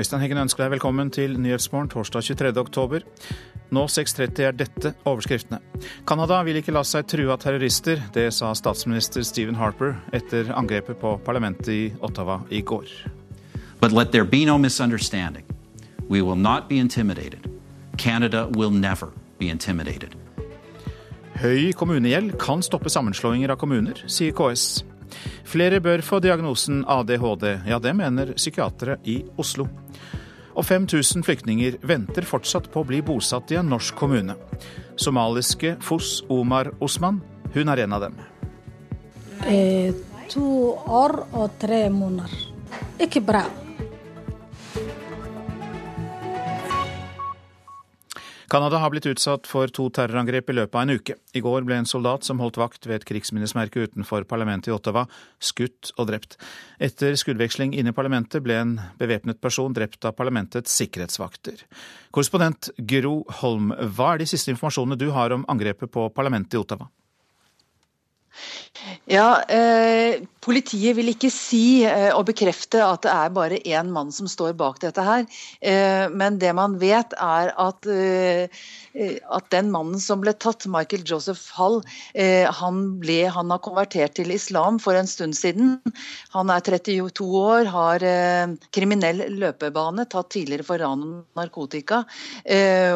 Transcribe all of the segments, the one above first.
Øystein Heggen ønsker deg velkommen til Nyhetsmorgen torsdag 23. oktober. Nå 6.30 er dette overskriftene. Canada vil ikke la seg true av terrorister. Det sa statsminister Stephen Harper etter angrepet på parlamentet i Ottawa i går. But let there be no misunderstanding. We will not be intimidated. Canada will never be intimidated. Høy kommunegjeld kan stoppe sammenslåinger av kommuner, sier KS. Flere bør få diagnosen ADHD. Ja, det mener psykiatere i Oslo. Og 5000 flyktninger venter fortsatt på å bli bosatt i en norsk kommune. Somaliske Fos Omar Osman, hun er en av dem. Eh, to år og tre måneder. Ikke bra. Canada har blitt utsatt for to terrorangrep i løpet av en uke. I går ble en soldat som holdt vakt ved et krigsminnesmerke utenfor parlamentet i Ottawa, skutt og drept. Etter skuddveksling inne i parlamentet ble en bevæpnet person drept av parlamentets sikkerhetsvakter. Korrespondent Gro Holm, hva er de siste informasjonene du har om angrepet på parlamentet i Ottawa? Ja, eh, Politiet vil ikke si eh, og bekrefte at det er bare én mann som står bak dette her. Eh, men det man vet er at, eh, at den mannen som ble tatt, Michael Joseph Hall, han, ble, han, har konvertert til islam for en stund siden. Han er 32 år, har kriminell løpebane, tatt tidligere for ran og narkotika.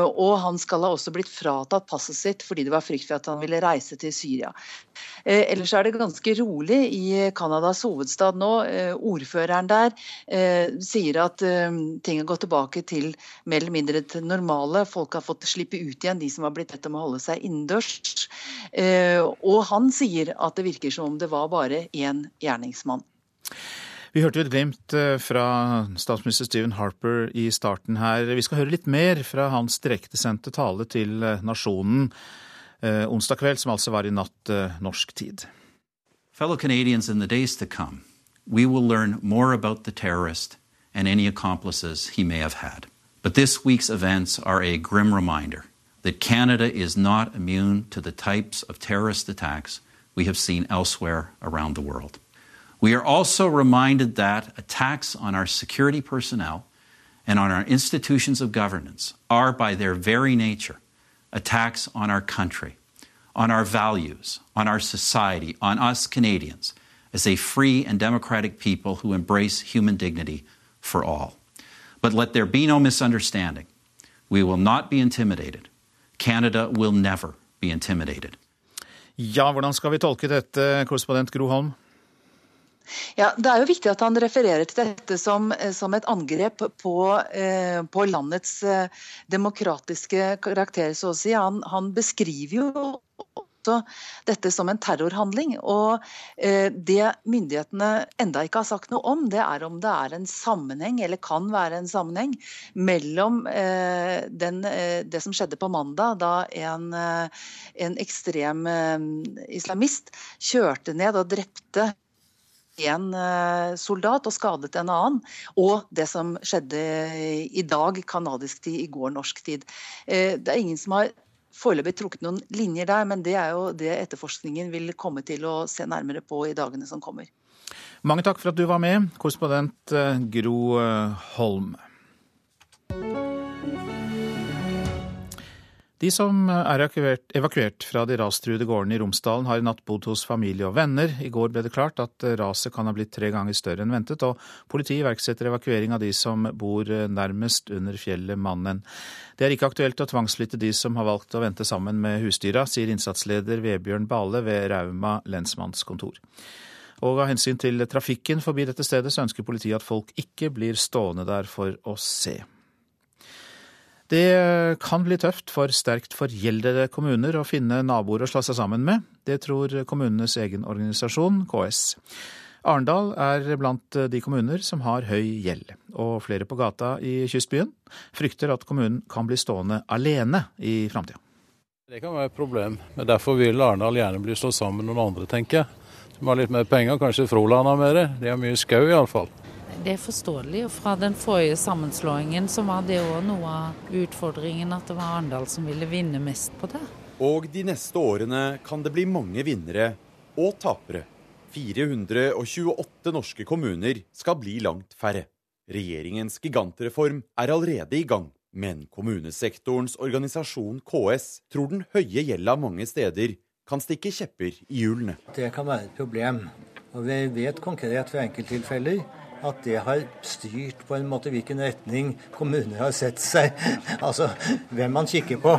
og han skal ha også blitt fratatt passet sitt fordi det var frykt for at han ville reise til Syria. ellers er det ganske rolig i Canadas hovedstad nå. Eh, ordføreren der eh, sier at eh, ting har gått tilbake til mer eller mindre til normale. Folk har fått slippe ut igjen, de som har blitt bedt om å holde seg innendørs. Og han sier at det virker som om det var bare én gjerningsmann. Vi hørte jo et glimt fra statsminister Stephen Harper i starten her. Vi skal høre litt mer fra hans direktesendte tale til nasjonen onsdag kveld, som altså var i natt norsk tid. Fellow Canadians, in the days to come, we will learn more about the terrorist and any accomplices he may have had. But this week's events are a grim reminder that Canada is not immune to the types of terrorist attacks we have seen elsewhere around the world. We are also reminded that attacks on our security personnel and on our institutions of governance are, by their very nature, attacks on our country on our values, on our society, on us Canadians as a free and democratic people who embrace human dignity for all. But let there be no misunderstanding. We will not be intimidated. Canada will never be intimidated. Ja, hvordan skal vi tolke dette, korrespondent Gro Holm? Ja, Det er jo viktig at han refererer til dette som, som et angrep på, eh, på landets eh, demokratiske karakter, så å si. Han, han beskriver jo også dette som en terrorhandling. Og eh, det myndighetene enda ikke har sagt noe om, det er om det er en sammenheng, eller kan være en sammenheng, mellom eh, den, eh, det som skjedde på mandag, da en, en ekstrem islamist kjørte ned og drepte en soldat og skadet en annen, og det som skjedde i dag, kanadisk tid, i går norsk tid. Det er ingen som har foreløpig trukket noen linjer der, men det er jo det etterforskningen vil komme til å se nærmere på i dagene som kommer. Mange takk for at du var med, korrespondent eh, Gro eh, Holm. De som er evakuert, fra de rastruede gårdene i Romsdalen, har i natt bodd hos familie og venner. I går ble det klart at raset kan ha blitt tre ganger større enn ventet, og politiet iverksetter evakuering av de som bor nærmest under fjellet Mannen. Det er ikke aktuelt å tvangsflytte de som har valgt å vente sammen med husdyra, sier innsatsleder Vebjørn Bale ved Rauma lensmannskontor. Og av hensyn til trafikken forbi dette stedet, så ønsker politiet at folk ikke blir stående der for å se. Det kan bli tøft for sterkt forgjeldede kommuner å finne naboer å slå seg sammen med. Det tror kommunenes egen organisasjon, KS. Arendal er blant de kommuner som har høy gjeld, og flere på gata i kystbyen frykter at kommunen kan bli stående alene i framtida. Det kan være et problem, men derfor vil Arendal gjerne bli slått sammen med noen andre, tenker jeg. Som har litt mer penger, kanskje Froland har mer. De har mye skau iallfall. Det er forståelig. og Fra den forrige sammenslåingen så var det òg noe av utfordringen at det var Arendal som ville vinne mest på det. Og de neste årene kan det bli mange vinnere og tapere. 428 norske kommuner skal bli langt færre. Regjeringens gigantreform er allerede i gang, men kommunesektorens organisasjon KS tror den høye gjelda mange steder kan stikke kjepper i hjulene. Det kan være et problem. Og vi vet konkret fra enkelttilfeller at det har styrt på en måte hvilken retning kommuner har sett seg. altså hvem man kikker på,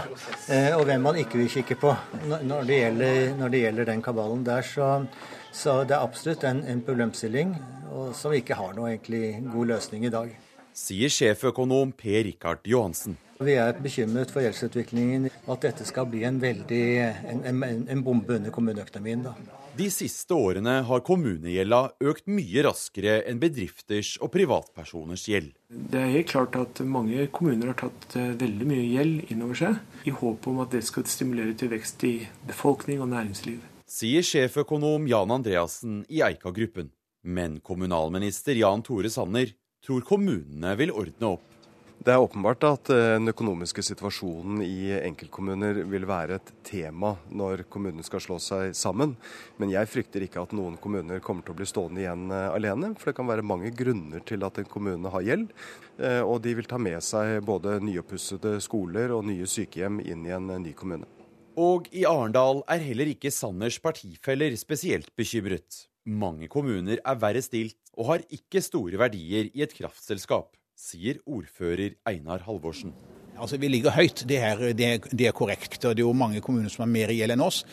eh, og hvem man ikke vil kikke på når det gjelder, når det gjelder den kabalen der. Så, så det er absolutt en, en problemstilling som ikke har noe egentlig god løsning i dag. Sier sjeføkonom Per Rikard Johansen. Vi er bekymret for gjeldsutviklingen, at dette skal bli en veldig en, en, en bombe under kommuneøkonomien. da. De siste årene har kommunegjelda økt mye raskere enn bedrifters og privatpersoners gjeld. Det er helt klart at mange kommuner har tatt eh, veldig mye gjeld innover seg, i håp om at det skal stimulere til vekst i befolkning og næringsliv. Sier sjeføkonom Jan Andreassen i Eika-gruppen. Men kommunalminister Jan Tore Sanner tror kommunene vil ordne opp. Det er åpenbart at eh, den økonomiske situasjonen i enkeltkommuner vil være et tema når kommunene skal slå seg sammen. Men jeg frykter ikke at noen kommuner kommer til å bli stående igjen eh, alene. For det kan være mange grunner til at en kommune har gjeld. Eh, og de vil ta med seg både nyoppussede skoler og nye sykehjem inn i en ny kommune. Og i Arendal er heller ikke Sanners partifeller spesielt bekymret. Mange kommuner er verre stilt og har ikke store verdier i et kraftselskap sier ordfører Einar Halvorsen. Altså, Vi ligger høyt, det er, det, det er, korrekt. og Det er jo mange kommuner som har mer gjeld enn oss.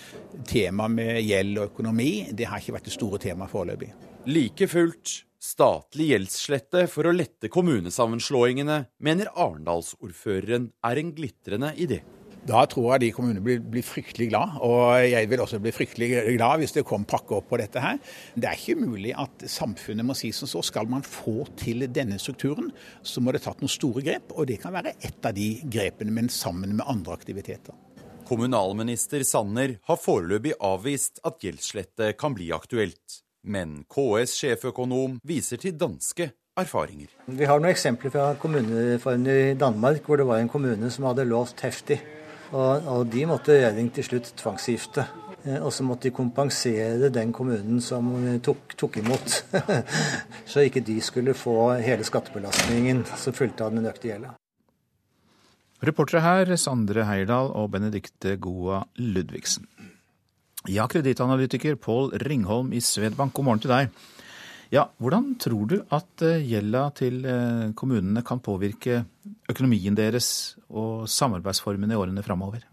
Temaet med gjeld og økonomi det har ikke vært det store temaet foreløpig. Like fullt statlig gjeldsslette for å lette kommunesammenslåingene, mener Arendalsordføreren er en glitrende idé. Da tror jeg de kommunene blir, blir, fryktelig glad, og jeg vil også bli fryktelig glad hvis det kom pakke opp på dette her. Det er ikke mulig at samfunnet må si som så. Skal man få til denne strukturen, så må det tatt noen store grep, og det kan være ett av de grepene, men sammen med andre aktiviteter. Kommunalminister Sanner har foreløpig avvist at gjeldsslette kan bli aktuelt. Men KS sjeføkonom viser til danske erfaringer. Vi har noen eksempler fra kommunereformen i Danmark, hvor det var en kommune som hadde lovt heftig og, og de måtte regjering til slutt tvangsgifte. Eh, og så måtte de kompensere den kommunen som tok, tok imot, så ikke de skulle få hele skattebelastningen som fulgte av den økte gjelda. Reportere her Sandre Heirdal og Benedikte Goa Ludvigsen. Ja, kredittanalytiker Pål Ringholm i Svedbank, god morgen til deg. Ja, Hvordan tror du at eh, gjelda til eh, kommunene kan påvirke økonomien deres og samarbeidsformene i årene framover?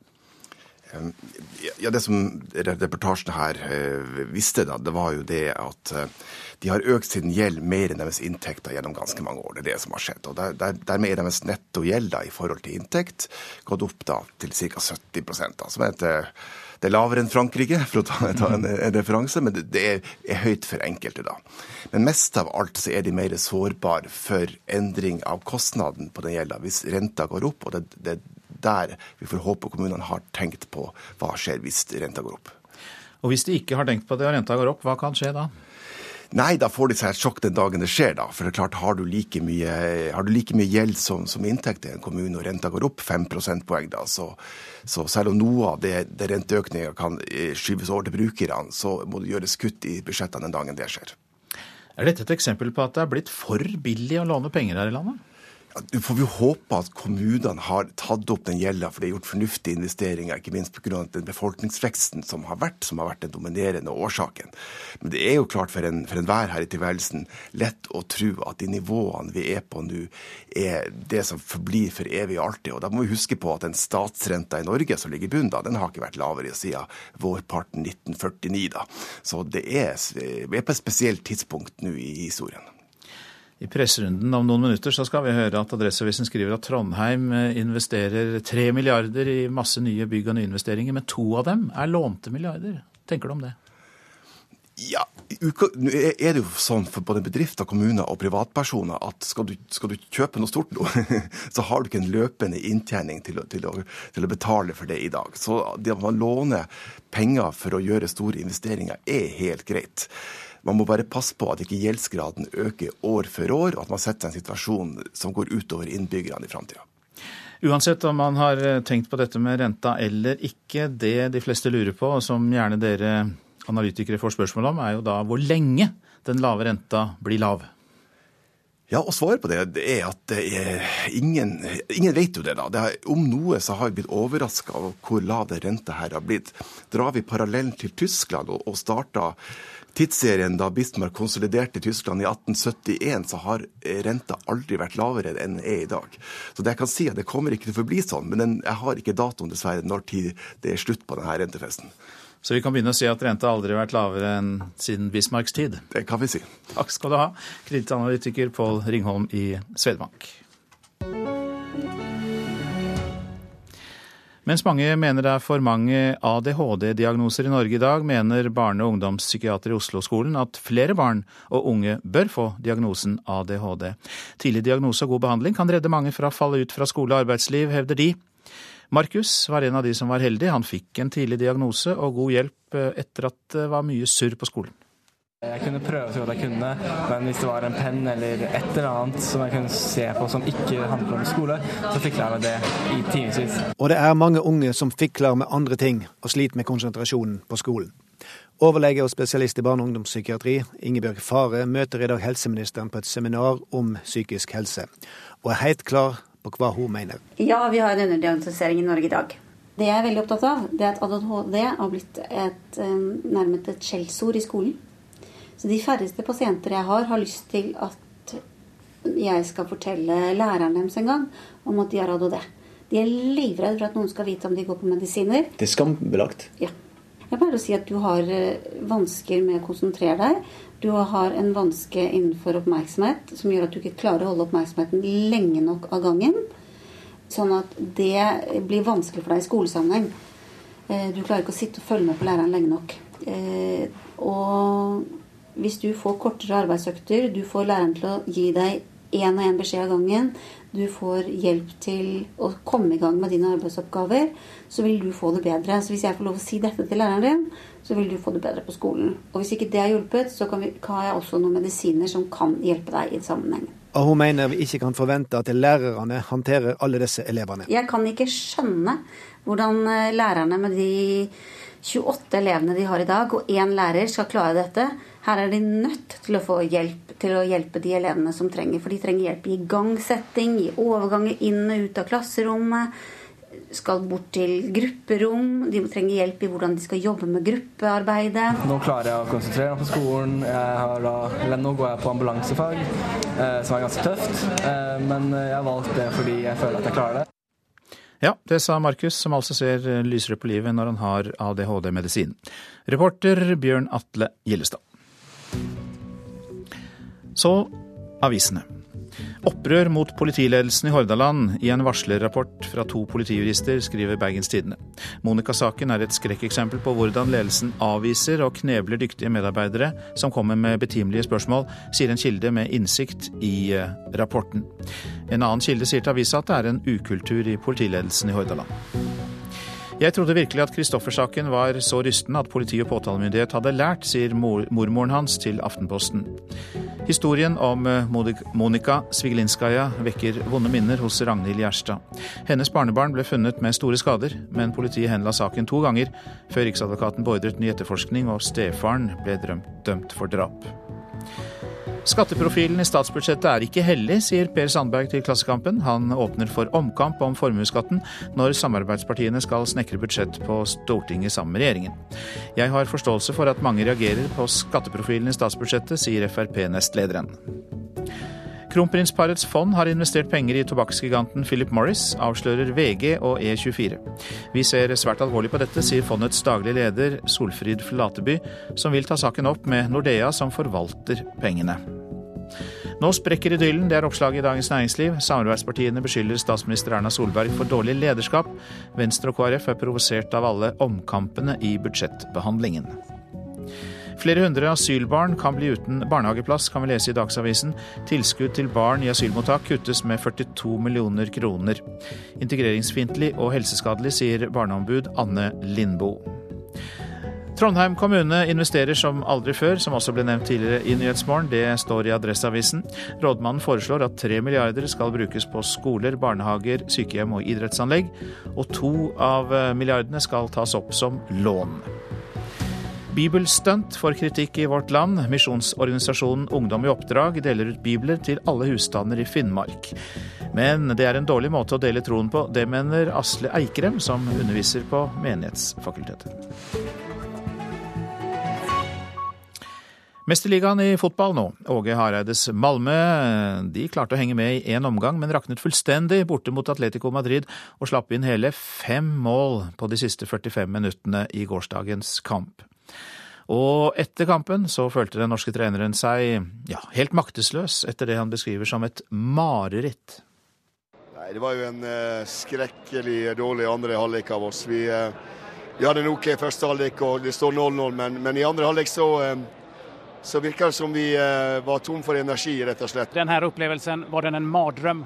Ja, Det som reportasjen her eh, visste, da, det var jo det at de har økt sin gjeld mer enn deres inntekter gjennom ganske mange år. Det er det som har skjedd. og der, der, Dermed er deres nettogjeld i forhold til inntekt gått opp da til ca. 70 da, som er et det er lavere enn Frankrike, for å ta, ta en, en, referanse, men det, det er, er, høyt for enkelte, da. Men mest av alt så er de mer sårbare for endring av kostnaden på den gjelda hvis renta går opp. og det, er der vi får håpe kommunene har tenkt på hva skjer hvis renta går opp. Og hvis de ikke har tenkt på det og renta går opp, hva kan skje da? Nei, da får de seg et sjokk den dagen det skjer, da. For det er klart, har du like mye, du like mye gjeld som, som inntekt i en kommune, og renta går opp 5 prosentpoeng, da, så, så, selv om noe av det, det renteøkninga kan eh, skyves over til brukerne, så må det gjøres kutt i budsjettene den dagen det skjer. Er dette et eksempel på at det er blitt for billig å låne penger her i landet? Du får vi håpe at kommunene har tatt opp den gjelda, for det er gjort fornuftige investeringer, ikke minst pga. den befolkningsveksten som har vært, som har vært den dominerende årsaken. Men det er jo klart for, en, enhver her i tilværelsen lett å tro at de nivåene vi er på nå, er det som forblir for evig og alltid. Og da må vi huske på at den statsrenta i Norge som ligger i bunnen, da, den har ikke vært lavere siden vårparten 1949. da. Så det er, vi er på et spesielt tidspunkt nå i historien. I presserunden om noen minutter så skal vi høre at Adresseavisen skriver at Trondheim eh, investerer tre milliarder i masse nye bygg og nyinvesteringer, men to av dem er lånte milliarder. Tenker du om det? Ja, er det jo sånn for både bedrifter, kommuner og privatpersoner at skal du, skal du kjøpe noe stort nå, så har du ikke en løpende inntjening til å, til, å, til å, betale for det i dag. Så det at man låner penger for å gjøre store investeringer er helt greit. Man må bare passe på at ikke gjeldsgraden øker år for år, og at man setter en situasjon som går utover innbyggerne i framtida. Uansett om man har eh, tenkt på dette med renta eller ikke, det de fleste lurer på, og som gjerne dere analytikere får spørsmål om, er jo da hvor lenge den lave renta blir lav. Ja, og Svaret på det, er at det er ingen, ingen vet jo det. da. Det er, om noe så har vi blitt overraska over hvor lav den renta her har blitt. Drar vi parallellen til Tyskland og, og starta tidsserien da Bismarck konsoliderte Tyskland i 1871, så har renta aldri vært lavere enn den er i dag. Så det jeg kan si at det kommer ikke til å forbli sånn, men den, jeg har ikke datoen dessverre når tid det er slutt på denne rentefesten. Så vi kan begynne å si at renta aldri har vært lavere enn siden Bismarcks tid. Det kan vi si. Takk skal du ha, kredittanalytiker Pål Ringholm i Svedbank. Mens mange mener det er for mange ADHD-diagnoser i Norge i dag, mener barne- og ungdomspsykiater i Oslo-skolen at flere barn og unge bør få diagnosen ADHD. Tidlig diagnose og god behandling kan redde mange fra å falle ut fra skole og arbeidsliv, hevder de. Markus var en av de som var heldig. Han fikk en tidlig diagnose og god hjelp eh, etter at det var mye surr på skolen. Jeg kunne prøve så godt jeg kunne, men hvis det var en penn eller et eller annet som jeg kunne se på som ikke handler om skole, så fikla jeg med det i timevis. Og det er mange unge som fikler med andre ting og sliter med konsentrasjonen på skolen. Overlege og spesialist i barne- og ungdomspsykiatri, Ingebjørg Fare, møter i dag helseministeren på et seminar om psykisk helse, og er helt klar på hva hun mener. Ja, vi har en underdiagnostisering i Norge i dag. Det jeg er veldig opptatt av, det er at ADHD har blitt et, nærmet et skjellsord i skolen. Så de færreste pasienter jeg har, har lyst til at jeg skal fortelle læreren deres en gang om at de har ADHD. De er livredde for at noen skal vite om de går på medisiner. Det er skambelagt? Ja. Jeg pleier å si at du har vansker med å konsentrere deg. Du har en vanske innenfor oppmerksomhet som gjør at du ikke klarer å holde oppmerksomheten lenge nok av gangen. Sånn at det blir vanskelig for deg i skolesammenheng. Du klarer ikke å sitte og følge med på læreren lenge nok. Og hvis du får kortere arbeidsøkter, du får læreren til å gi deg én og én beskjed av gangen, du får hjelp til å komme i gang med dine arbeidsoppgaver, så vil du få det bedre. Så hvis jeg får lov å si dette til læreren din, så vil du få det bedre på skolen. Og hvis ikke det har hjulpet, så kan, vi, har jeg også noen medisiner som kan hjelpe deg i sammenhengen. Og hun mener vi ikke kan forvente at lærerne håndterer alle disse elevene. Jeg kan ikke skjønne hvordan lærerne med de 28 elevene de har i dag, og én lærer skal klare dette. Her er de nødt til å få hjelp til å hjelpe de elevene som trenger. For de trenger hjelp i igangsetting, i overganger inn og ut av klasserommet. Skal bort til grupperom. De trenger hjelp i hvordan de skal jobbe med gruppearbeidet. Nå klarer jeg å konsentrere meg på skolen. Da, eller nå går jeg på ambulansefag, eh, som er ganske tøft. Eh, men jeg har valgt det fordi jeg føler at jeg klarer det. Ja, det sa Markus, som altså ser lysere på livet når han har ADHD-medisin. Reporter Bjørn Atle Gillestad. Så avisene. Opprør mot politiledelsen i Hordaland i en varslerrapport fra to politijurister, skriver Bergens Tidende. Monica-saken er et skrekkeksempel på hvordan ledelsen avviser og knebler dyktige medarbeidere som kommer med betimelige spørsmål, sier en kilde med innsikt i rapporten. En annen kilde sier til avisa at det er en ukultur i politiledelsen i Hordaland. Jeg trodde virkelig at Kristoffer-saken var så rystende at politi og påtalemyndighet hadde lært, sier mor mormoren hans til Aftenposten. Historien om Monica Svigelinskaja vekker vonde minner hos Ragnhild Gjerstad. Hennes barnebarn ble funnet med store skader, men politiet henla saken to ganger før Riksadvokaten beordret ny etterforskning og stefaren ble dømt for drap. Skatteprofilen i statsbudsjettet er ikke hellig, sier Per Sandberg til Klassekampen. Han åpner for omkamp om formuesskatten når samarbeidspartiene skal snekre budsjett på Stortinget sammen med regjeringen. Jeg har forståelse for at mange reagerer på skatteprofilen i statsbudsjettet, sier Frp-nestlederen. Kronprinsparets fond har investert penger i tobakksgiganten Philip Morris, avslører VG og E24. Vi ser svært alvorlig på dette, sier fondets daglige leder Solfrid Flateby, som vil ta saken opp med Nordea, som forvalter pengene. Nå sprekker idyllen, det er oppslaget i Dagens Næringsliv. Samarbeidspartiene beskylder statsminister Erna Solberg for dårlig lederskap. Venstre og KrF er provosert av alle omkampene i budsjettbehandlingen. Flere hundre asylbarn kan bli uten barnehageplass, kan vi lese i Dagsavisen. Tilskudd til barn i asylmottak kuttes med 42 millioner kroner. Integreringsfiendtlig og helseskadelig, sier barneombud Anne Lindboe. Trondheim kommune investerer som aldri før, som også ble nevnt tidligere i Nyhetsmorgen. Det står i Adresseavisen. Rådmannen foreslår at tre milliarder skal brukes på skoler, barnehager, sykehjem og idrettsanlegg. Og to av milliardene skal tas opp som lån. Bibelstunt får kritikk i vårt land. Misjonsorganisasjonen Ungdom i oppdrag deler ut bibler til alle husstander i Finnmark. Men det er en dårlig måte å dele troen på. Det mener Asle Eikrem, som underviser på Menighetsfakultetet. Mesterligaen i fotball nå. Åge Hareides Malmö de klarte å henge med i én omgang, men raknet fullstendig borte mot Atletico Madrid og slapp inn hele fem mål på de siste 45 minuttene i gårsdagens kamp. Og etter kampen så følte den norske treneren seg ja, helt maktesløs etter det han beskriver som et mareritt. Nei, Det var jo en eh, skrekkelig dårlig andre halvlek av oss. Vi, eh, vi hadde en OK første halvlek og det står 0-0, men, men, i andre halvlek så uh, så virker det som vi eh, var tom for energi, rett og slett. Denne opplevelsen, var den en mardrøm?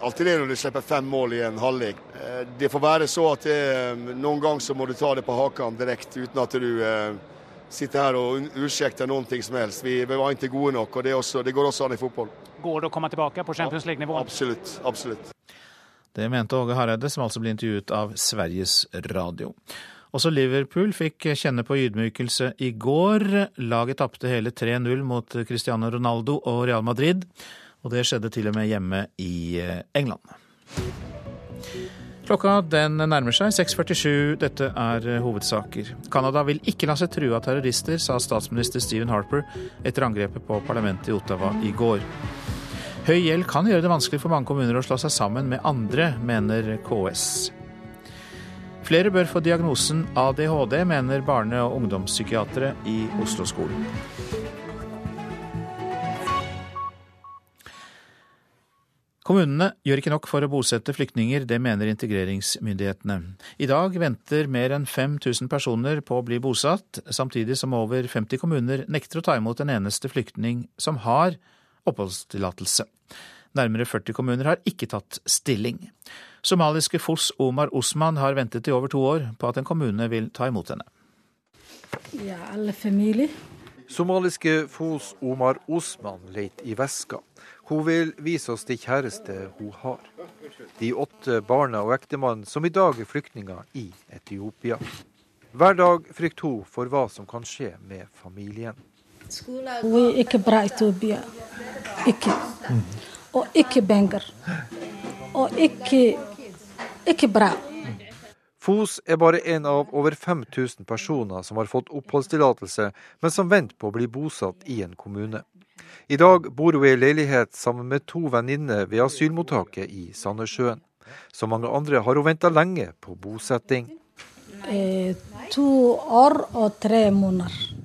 Alltid det når du slipper fem mål i en halvlek. Eh, det får være så at det, eh, noen ganger så må du ta det på hakene direkte, uten at du sitter her og unnskylder noen ting som helst. Vi, vi var ikke gode nok, og det, også, det, går også an i fotball. Går det å komme tilbake på Champions League-nivå? Absolutt. absolutt. Det mente Åge Hareide, som altså ble intervjuet av Sveriges Radio. Også Liverpool fikk kjenne på ydmykelse i går. Laget tapte hele 3-0 mot Cristiano Ronaldo og Real Madrid, og det skjedde til og med hjemme i eh, England. Klokka den nærmer seg 6.47. Dette er eh, hovedsaker. Canada vil ikke la seg true av terrorister, sa statsminister Stephen Harper etter angrepet på parlamentet i Ottawa i går. Høy gjeld kan gjøre det vanskelig for mange kommuner å slå seg sammen med andre, mener KS. Flere bør få diagnosen ADHD, mener barne- og ungdomspsykiatere i Oslo-skolen. Kommunene gjør ikke nok for å bosette flyktninger, det mener integreringsmyndighetene. I dag venter mer enn 5000 personer på å bli bosatt, samtidig som over 50 kommuner nekter å ta imot en eneste flyktning som har oppholdstillatelse. Nærmere 40 kommuner har ikke tatt stilling. Somaliske Foss Omar Osman har ventet i over to år på at en kommune vil ta imot henne. Ja, alle familie. Somaliske Fos Omar Osman leter i veska. Hun vil vise oss det kjæreste hun har. De åtte barna og ektemannen som i dag er flyktninger i Etiopia. Hver dag frykter hun for hva som kan skje med familien. Vi er ikke bra i Etiopia. Ikke. Og ikke penger. Og ikke ikke bra. FOS er bare en av over 5000 personer som har fått oppholdstillatelse, men som venter på å bli bosatt i en kommune. I dag bor hun i leilighet sammen med to venninner ved asylmottaket i Sandnessjøen. Som mange andre har hun venta lenge på bosetting. Eh, to år og tre måneder.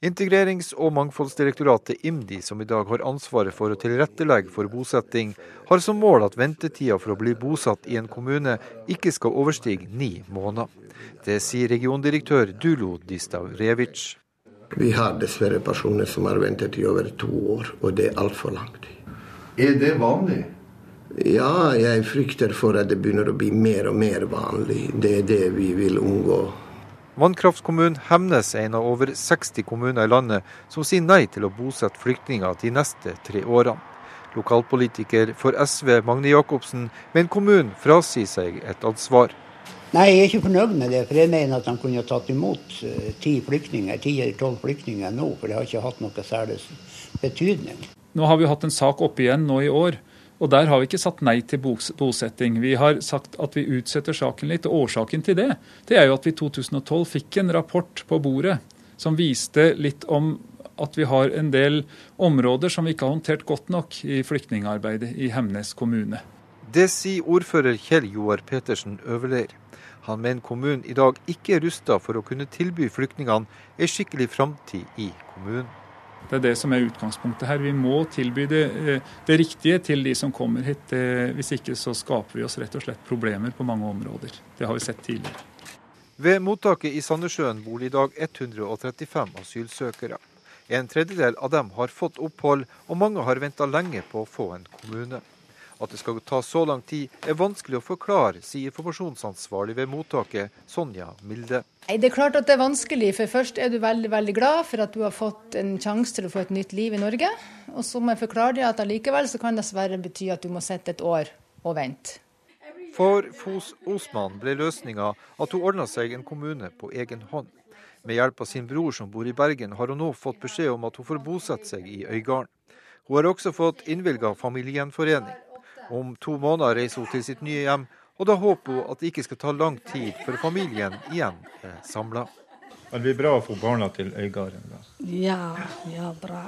Integrerings- og mangfoldsdirektoratet IMDi, som i dag har ansvaret for å tilrettelegge for bosetting, har som mål at ventetida for å bli bosatt i en kommune ikke skal overstige ni måneder. Det sier regiondirektør Dulo Distav Revic. Vi har dessverre personer som har ventet i over to år, og det er altfor lang tid. Er det vanlig? Ja, jeg frykter for at det begynner å bli mer og mer vanlig. Det er det vi vil unngå. Vannkraftkommunen Hemnes er en av over 60 kommuner i landet som sier nei til å bosette flyktninger de neste tre årene. Lokalpolitiker for SV Magne Jacobsen mener kommunen frasier seg et ansvar. Nei, jeg er ikke fornøyd med det. For jeg mener at de kunne tatt imot eh, ti flyktninger, ti eller tolv flyktninger nå. For det har ikke hatt noe særlig betydning. Nå har vi hatt en sak oppe igjen nå i år og der har vi ikke satt nei til bosetting. Vi har sagt at vi utsetter saken litt. og Årsaken til det det er jo at vi i 2012 fikk en rapport på bordet som viste litt om at vi har en del områder som vi ikke har håndtert godt nok i flyktningarbeidet i Hemnes kommune. Det sier ordfører Kjell Joar Petersen Øverleir. Han mener kommunen i dag ikke er rusta for å kunne tilby flyktningene ei skikkelig framtid i kommunen. Det er det som er utgangspunktet her. Vi må tilby det, eh, det riktige til de som kommer hit. Hvis ikke så skaper vi oss rett og slett problemer på mange områder. Det har vi sett tidligere. Ved mottaket i Sandnessjøen bor det i dag 135 asylsøkere. En tredjedel av dem har fått opphold, og mange har venta lenge på å få en kommune. At det skal ta så lang tid, er vanskelig å forklare, sier informasjonsansvarlig ved mottaket, Sonja Milde. Det er klart at det er vanskelig, for først er du veldig veldig glad for at du har fått en sjanse til å få et nytt liv i Norge. Og så må jeg forklare deg at allikevel så kan det dessverre bety at du må sitte et år og vente. For Fos Osman ble løsninga at hun ordna seg en kommune på egen hånd. Med hjelp av sin bror som bor i Bergen, har hun nå fått beskjed om at hun får bosette seg i Øygarden. Hun har også fått innvilga familiegjenforening. Om to måneder reiser hun til sitt nye hjem, og da håper hun at det ikke skal ta lang tid før familien igjen er samla. Det blir bra å få barna til Øygarden? da? Ja, ja, bra.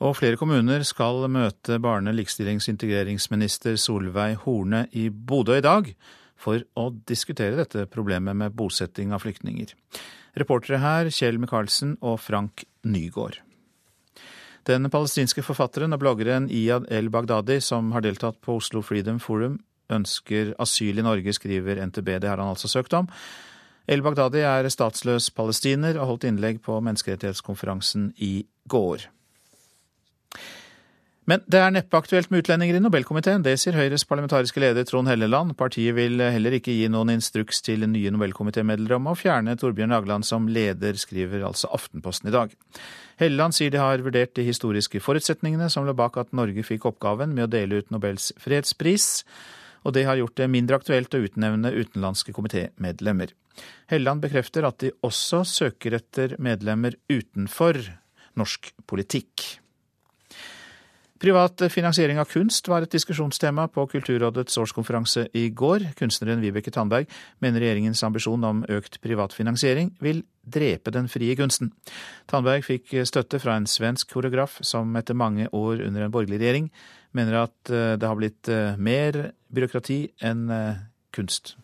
Og flere kommuner skal møte barne-, likestillings- og integreringsminister Solveig Horne i Bodø i dag for å diskutere dette problemet med bosetting av flyktninger. Reportere her Kjell Micaelsen og Frank Nygård. Den palestinske forfatteren og bloggeren Iyad el-Baghdadi, som har deltatt på Oslo Freedom Forum, ønsker asyl i Norge, skriver NTB. Det har han altså søkt om. El-Baghdadi er statsløs palestiner og holdt innlegg på menneskerettighetskonferansen i går. Men det er neppe aktuelt med utlendinger i Nobelkomiteen. Det sier Høyres parlamentariske leder Trond Helleland. Partiet vil heller ikke gi noen instruks til nye Nobelkomitémedlemmer om å fjerne Torbjørn Jagland som leder, skriver altså Aftenposten i dag. Helleland sier de har vurdert de historiske forutsetningene som lå bak at Norge fikk oppgaven med å dele ut Nobels fredspris, og det har gjort det mindre aktuelt å utnevne utenlandske komitémedlemmer. Helleland bekrefter at de også søker etter medlemmer utenfor norsk politikk. Privat finansiering av kunst var et diskusjonstema på Kulturrådets årskonferanse i går. Kunstneren Vibeke Tandberg mener regjeringens ambisjon om økt privat finansiering vil drepe den frie kunsten. Tandberg fikk støtte fra en svensk koreograf som etter mange år under en borgerlig regjering mener at eh, det har blitt eh, mer byråkrati enn eh, kunst.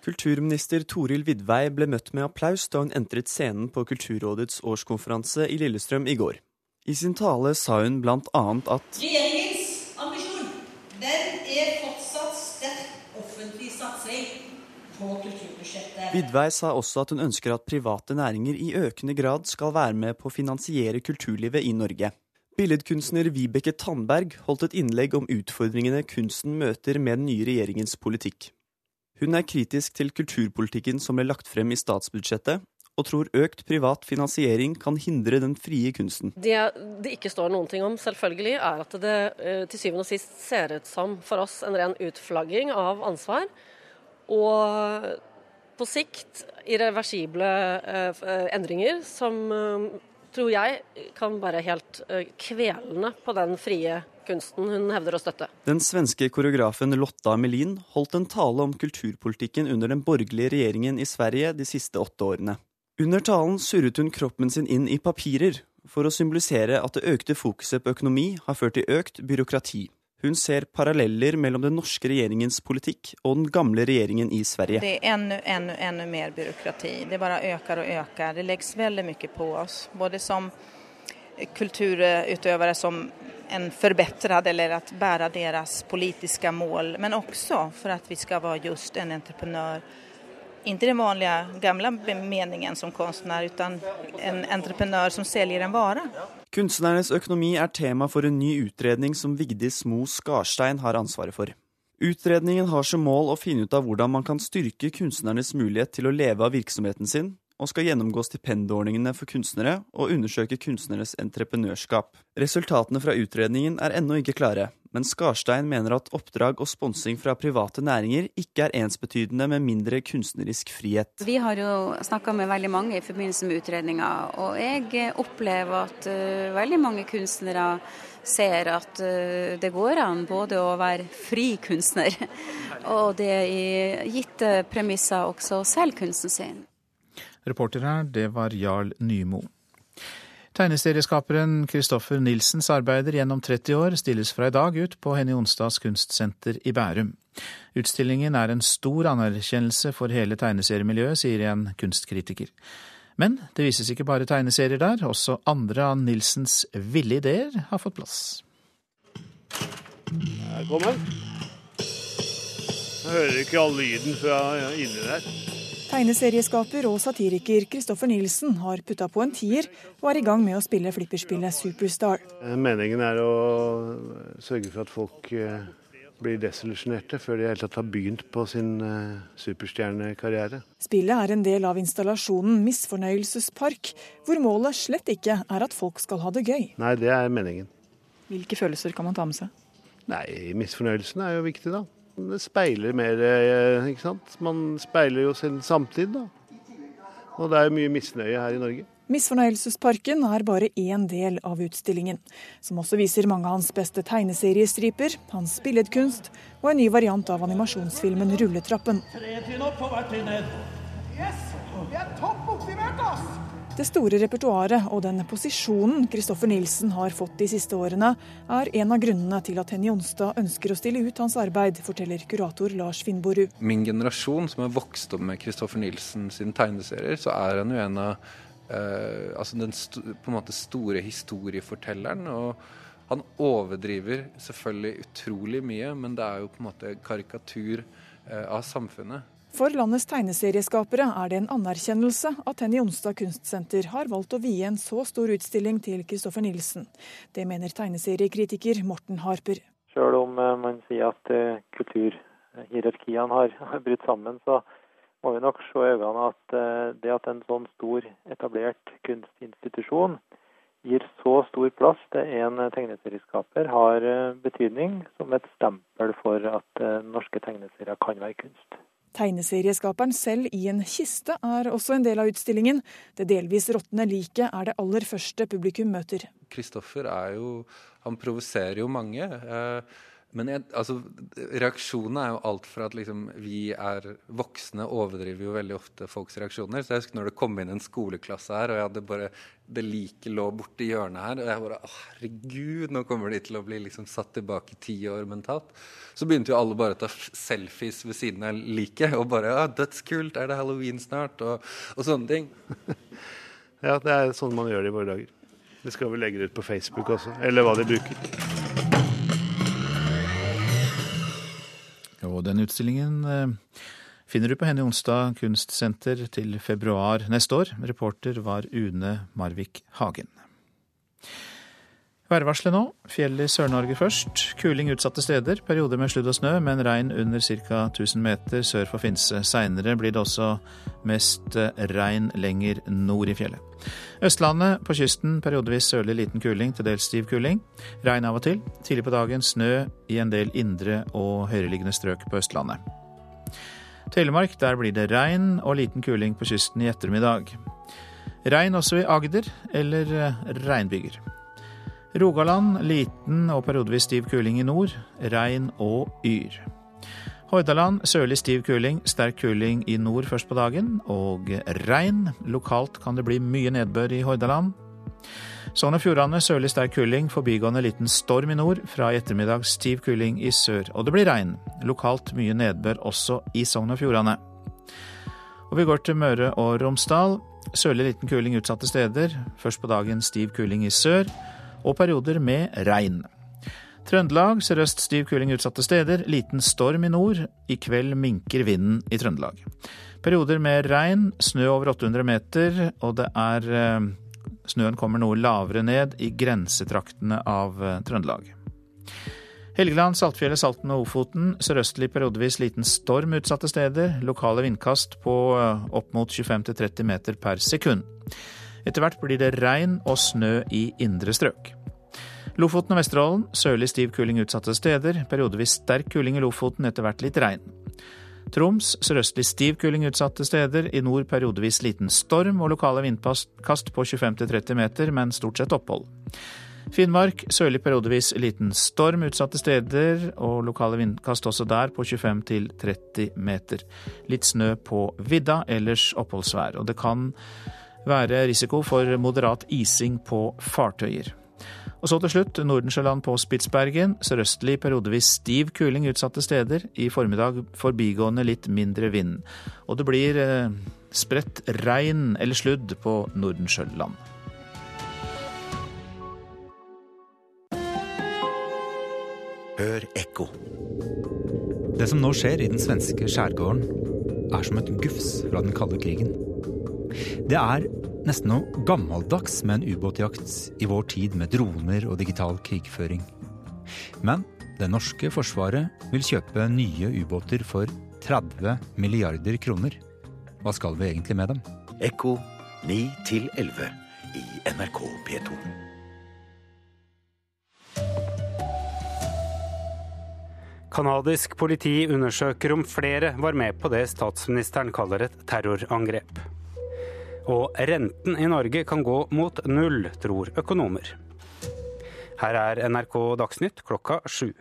Kulturminister Toril Vidvei ble møtt med applaus da hun entret scenen på Kulturrådets årskonferanse i Lillestrøm i går. I sin tale sa hun blant annet at Regjeringens ambisjon den er fortsatt sterk offentlig satsing på kulturbudsjettet. Vidvei sa også at hun ønsker at private næringer i økende grad skal være med på å finansiere kulturlivet i Norge. Billedkunstner Vibeke Tandberg holdt et innlegg om utfordringene kunsten møter med den nye regjeringens politikk. Hun er kritisk til kulturpolitikken som ble lagt frem i statsbudsjettet, og tror økt privat finansiering kan hindre den frie kunsten. Det det ikke står noen ting om, selvfølgelig, er at det eh, til syvende og sist ser ut som for oss en ren utflagging av ansvar. Og på sikt irreversible eh, endringer som eh, tror jeg kan være helt kvelende på den frie kunsten hun hevder å støtte. Den svenske koreografen Lotta Melin holdt en tale om kulturpolitikken under den borgerlige regjeringen i Sverige de siste åtte årene. Under talen surret hun kroppen sin inn i papirer, for å symbolisere at det økte fokuset på økonomi har ført til økt byråkrati. Hun ser paralleller mellom den norske regjeringens politikk og den gamle regjeringen i Sverige. Det er enda, enda, enda mer byråkrati. Det bare øker og øker. Det legges veldig mye på oss. Både som kulturutøvere som en forbedret, eller å bære deres politiske mål, men også for at vi skal være just en entreprenør. Ikke den vanlige gamle meningen som kunstner, men en entreprenør som selger en vare. Kunstnernes økonomi er tema for en ny utredning som Vigdis Mo Skarstein har ansvaret for. Utredningen har som mål å finne ut av hvordan man kan styrke kunstnernes mulighet til å leve av virksomheten sin, og skal gjennomgå stipendordningene for kunstnere og undersøke kunstneres entreprenørskap. Resultatene fra utredningen er ennå ikke klare, men Skarstein mener at oppdrag og sponsing fra private næringer ikke er ensbetydende med mindre kunstnerisk frihet. Vi har jo snakka med veldig mange i forbindelse med utredninga, og jeg opplever at uh, veldig mange kunstnere ser at uh, det går an både å være fri kunstner, og det i gitte premisser også selge kunsten sin. Reporter her, det var Jarl Nymo. Tegneserieskaperen Kristoffer Nilsens arbeider gjennom 30 år stilles fra i dag ut på Henny Onsdags kunstsenter i Bærum. Utstillingen er en stor anerkjennelse for hele tegneseriemiljøet, sier en kunstkritiker. Men det vises ikke bare tegneserier der, også andre av Nilsens ville ideer har fått plass. Velkommen. Jeg hører ikke all lyden fra inni der. Tegneserieskaper og satiriker Kristoffer Nilsen har putta på en tier og er i gang med å spille flipperspillet Superstar. Meningen er å sørge for at folk blir desillusjonerte før de i hele tatt har begynt på sin superstjernekarriere. Spillet er en del av installasjonen Misfornøyelsespark, hvor målet slett ikke er at folk skal ha det gøy. Nei, det er meningen. Hvilke følelser kan man ta med seg? Nei, misfornøyelsen er jo viktig, da. Det speiler mer, eh, ikke sant. Man speiler jo sin samtid, da. Og det er jo mye misnøye her i Norge. Misfornøyelsesparken er bare én del av utstillingen, som også viser mange av hans beste tegneseriestriper, hans billedkunst og en ny variant av animasjonsfilmen 'Rulletrappen'. Det store repertoaret og den posisjonen Kristoffer Nilsen har fått de siste årene, er en av grunnene til at Henny Jonstad ønsker å stille ut hans arbeid, forteller kurator Lars Finnborud. Min generasjon, som har vokst opp med Kristoffer Nielsen sine tegneserier, så er han jo en av eh, altså den på en måte store historiefortelleren. og han overdriver selvfølgelig utrolig mye, men det er jo på en måte karikatur uh, av samfunnet. For landets tegneserieskapere er det en anerkjennelse at Henny Jonstad kunstsenter har valgt å vie en så stor utstilling til Kristoffer Nilsen. Det mener tegneseriekritiker Morten Harper. Selv om uh, man sier at kulturhierarkiene har, brutt sammen, så må vi nok se i øynene at eh, det at en sånn stor, etablert kunstinstitusjon gir så stor plass til en tegneserieskaper, har eh, betydning som et stempel for at eh, norske tegneserier kan være kunst. Tegneserieskaperen selv i en kiste er også en del av utstillingen. Det delvis råtne liket er det aller første publikum møter. Kristoffer er jo Han provoserer jo mange. Eh, men jeg, altså, reaksjonene er jo alt fra at liksom, vi er voksne, overdriver jo veldig ofte folks reaksjoner. Så jeg husker når det kom inn en skoleklasse her, og jeg hadde bare det liket lå borti hjørnet her. Og jeg bare Å, herregud, nå kommer de til å bli liksom satt tilbake ti år mentalt. Så begynte jo alle bare å ta selfies ved siden av liket. Og bare Ja, dødskult, er det halloween snart? Og, og sånne ting. ja, det er sånn man gjør det i våre dager. Det skal vi legge det ut på Facebook også, eller hva de bruker. Og den utstillingen eh, finner du på Henny Onsdag kunstsenter til februar neste år. Reporter var Une Marvik Hagen. Værvarselet nå. Fjell i Sør-Norge først. Kuling utsatte steder. Perioder med sludd og snø, men regn under ca. 1000 meter sør for Finse. Seinere blir det også mest eh, regn lenger nord i fjellet. Østlandet på kysten periodevis sørlig liten kuling, til dels stiv kuling. Regn av og til. Tidlig på dagen snø i en del indre og høyereliggende strøk på Østlandet. Telemark, der blir det regn og liten kuling på kysten i ettermiddag. Regn også i Agder eller eh, regnbyger. Rogaland liten og periodevis stiv kuling i nord. Regn og yr. Hordaland sørlig stiv kuling, sterk kuling i nord først på dagen, og regn. Lokalt kan det bli mye nedbør i Hordaland. Sogn og Fjordane sørlig sterk kuling, forbigående liten storm i nord. Fra i ettermiddag stiv kuling i sør. Og det blir regn. Lokalt mye nedbør også i Sogn og Fjordane. Og vi går til Møre og Romsdal. Sørlig liten kuling utsatte steder. Først på dagen stiv kuling i sør og perioder med regn. Trøndelag sørøst stiv kuling utsatte steder, liten storm i nord. I kveld minker vinden i Trøndelag. Perioder med regn, snø over 800 meter, og det er eh, Snøen kommer noe lavere ned i grensetraktene av eh, Trøndelag. Helgeland, Saltfjellet, Salten og Ofoten. Sørøstlig periodevis liten storm utsatte steder. Lokale vindkast på eh, opp mot 25-30 meter per sekund. Etter hvert blir det regn og snø i indre strøk. Lofoten og Vesterålen sørlig stiv kuling utsatte steder. Periodevis sterk kuling i Lofoten, etter hvert litt regn. Troms sørøstlig stiv kuling utsatte steder. I nord periodevis liten storm og lokale vindkast på 25-30 meter, men stort sett opphold. Finnmark sørlig periodevis liten storm utsatte steder, og lokale vindkast også der på 25-30 meter. Litt snø på vidda, ellers oppholdsvær. Og det kan være risiko for moderat ising på fartøyer. Og så til slutt Nordensjøland på Spitsbergen. Sørøstlig periodevis stiv kuling utsatte steder. I formiddag forbigående litt mindre vind. Og det blir eh, spredt regn eller sludd på Nordensjøland. Hør ekko. Det som nå skjer i den svenske skjærgården, er som et gufs fra den kalde krigen. Det er nesten noe gammeldags med en ubåtjakt i vår tid med droner og digital krigføring. Men Det norske forsvaret vil kjøpe nye ubåter for 30 milliarder kroner. Hva skal vi egentlig med dem? Ekko 9 11 i NRK P2. Canadisk politi undersøker om flere var med på det statsministeren kaller et terrorangrep. Og renten i Norge kan gå mot null, tror økonomer. Her er NRK Dagsnytt klokka sju.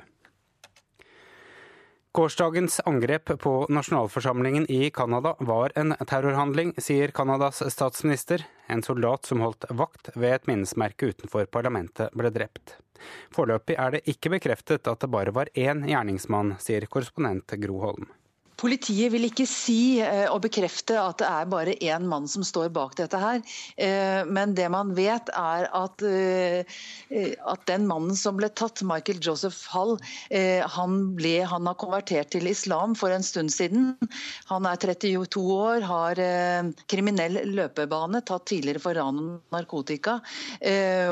Gårsdagens angrep på nasjonalforsamlingen i Canada var en terrorhandling, sier Canadas statsminister. En soldat som holdt vakt ved et minnesmerke utenfor parlamentet, ble drept. Foreløpig er det ikke bekreftet at det bare var én gjerningsmann, sier korrespondent Gro Holm. Politiet vil ikke si eh, og bekrefte at det er bare én mann som står bak dette her. Eh, men det man vet er at, eh, at den mannen som ble tatt, Michael Joseph Hall, han, ble, han har konvertert til islam for en stund siden. Han er 32 år, har kriminell løpebane, tatt tidligere for ran og narkotika.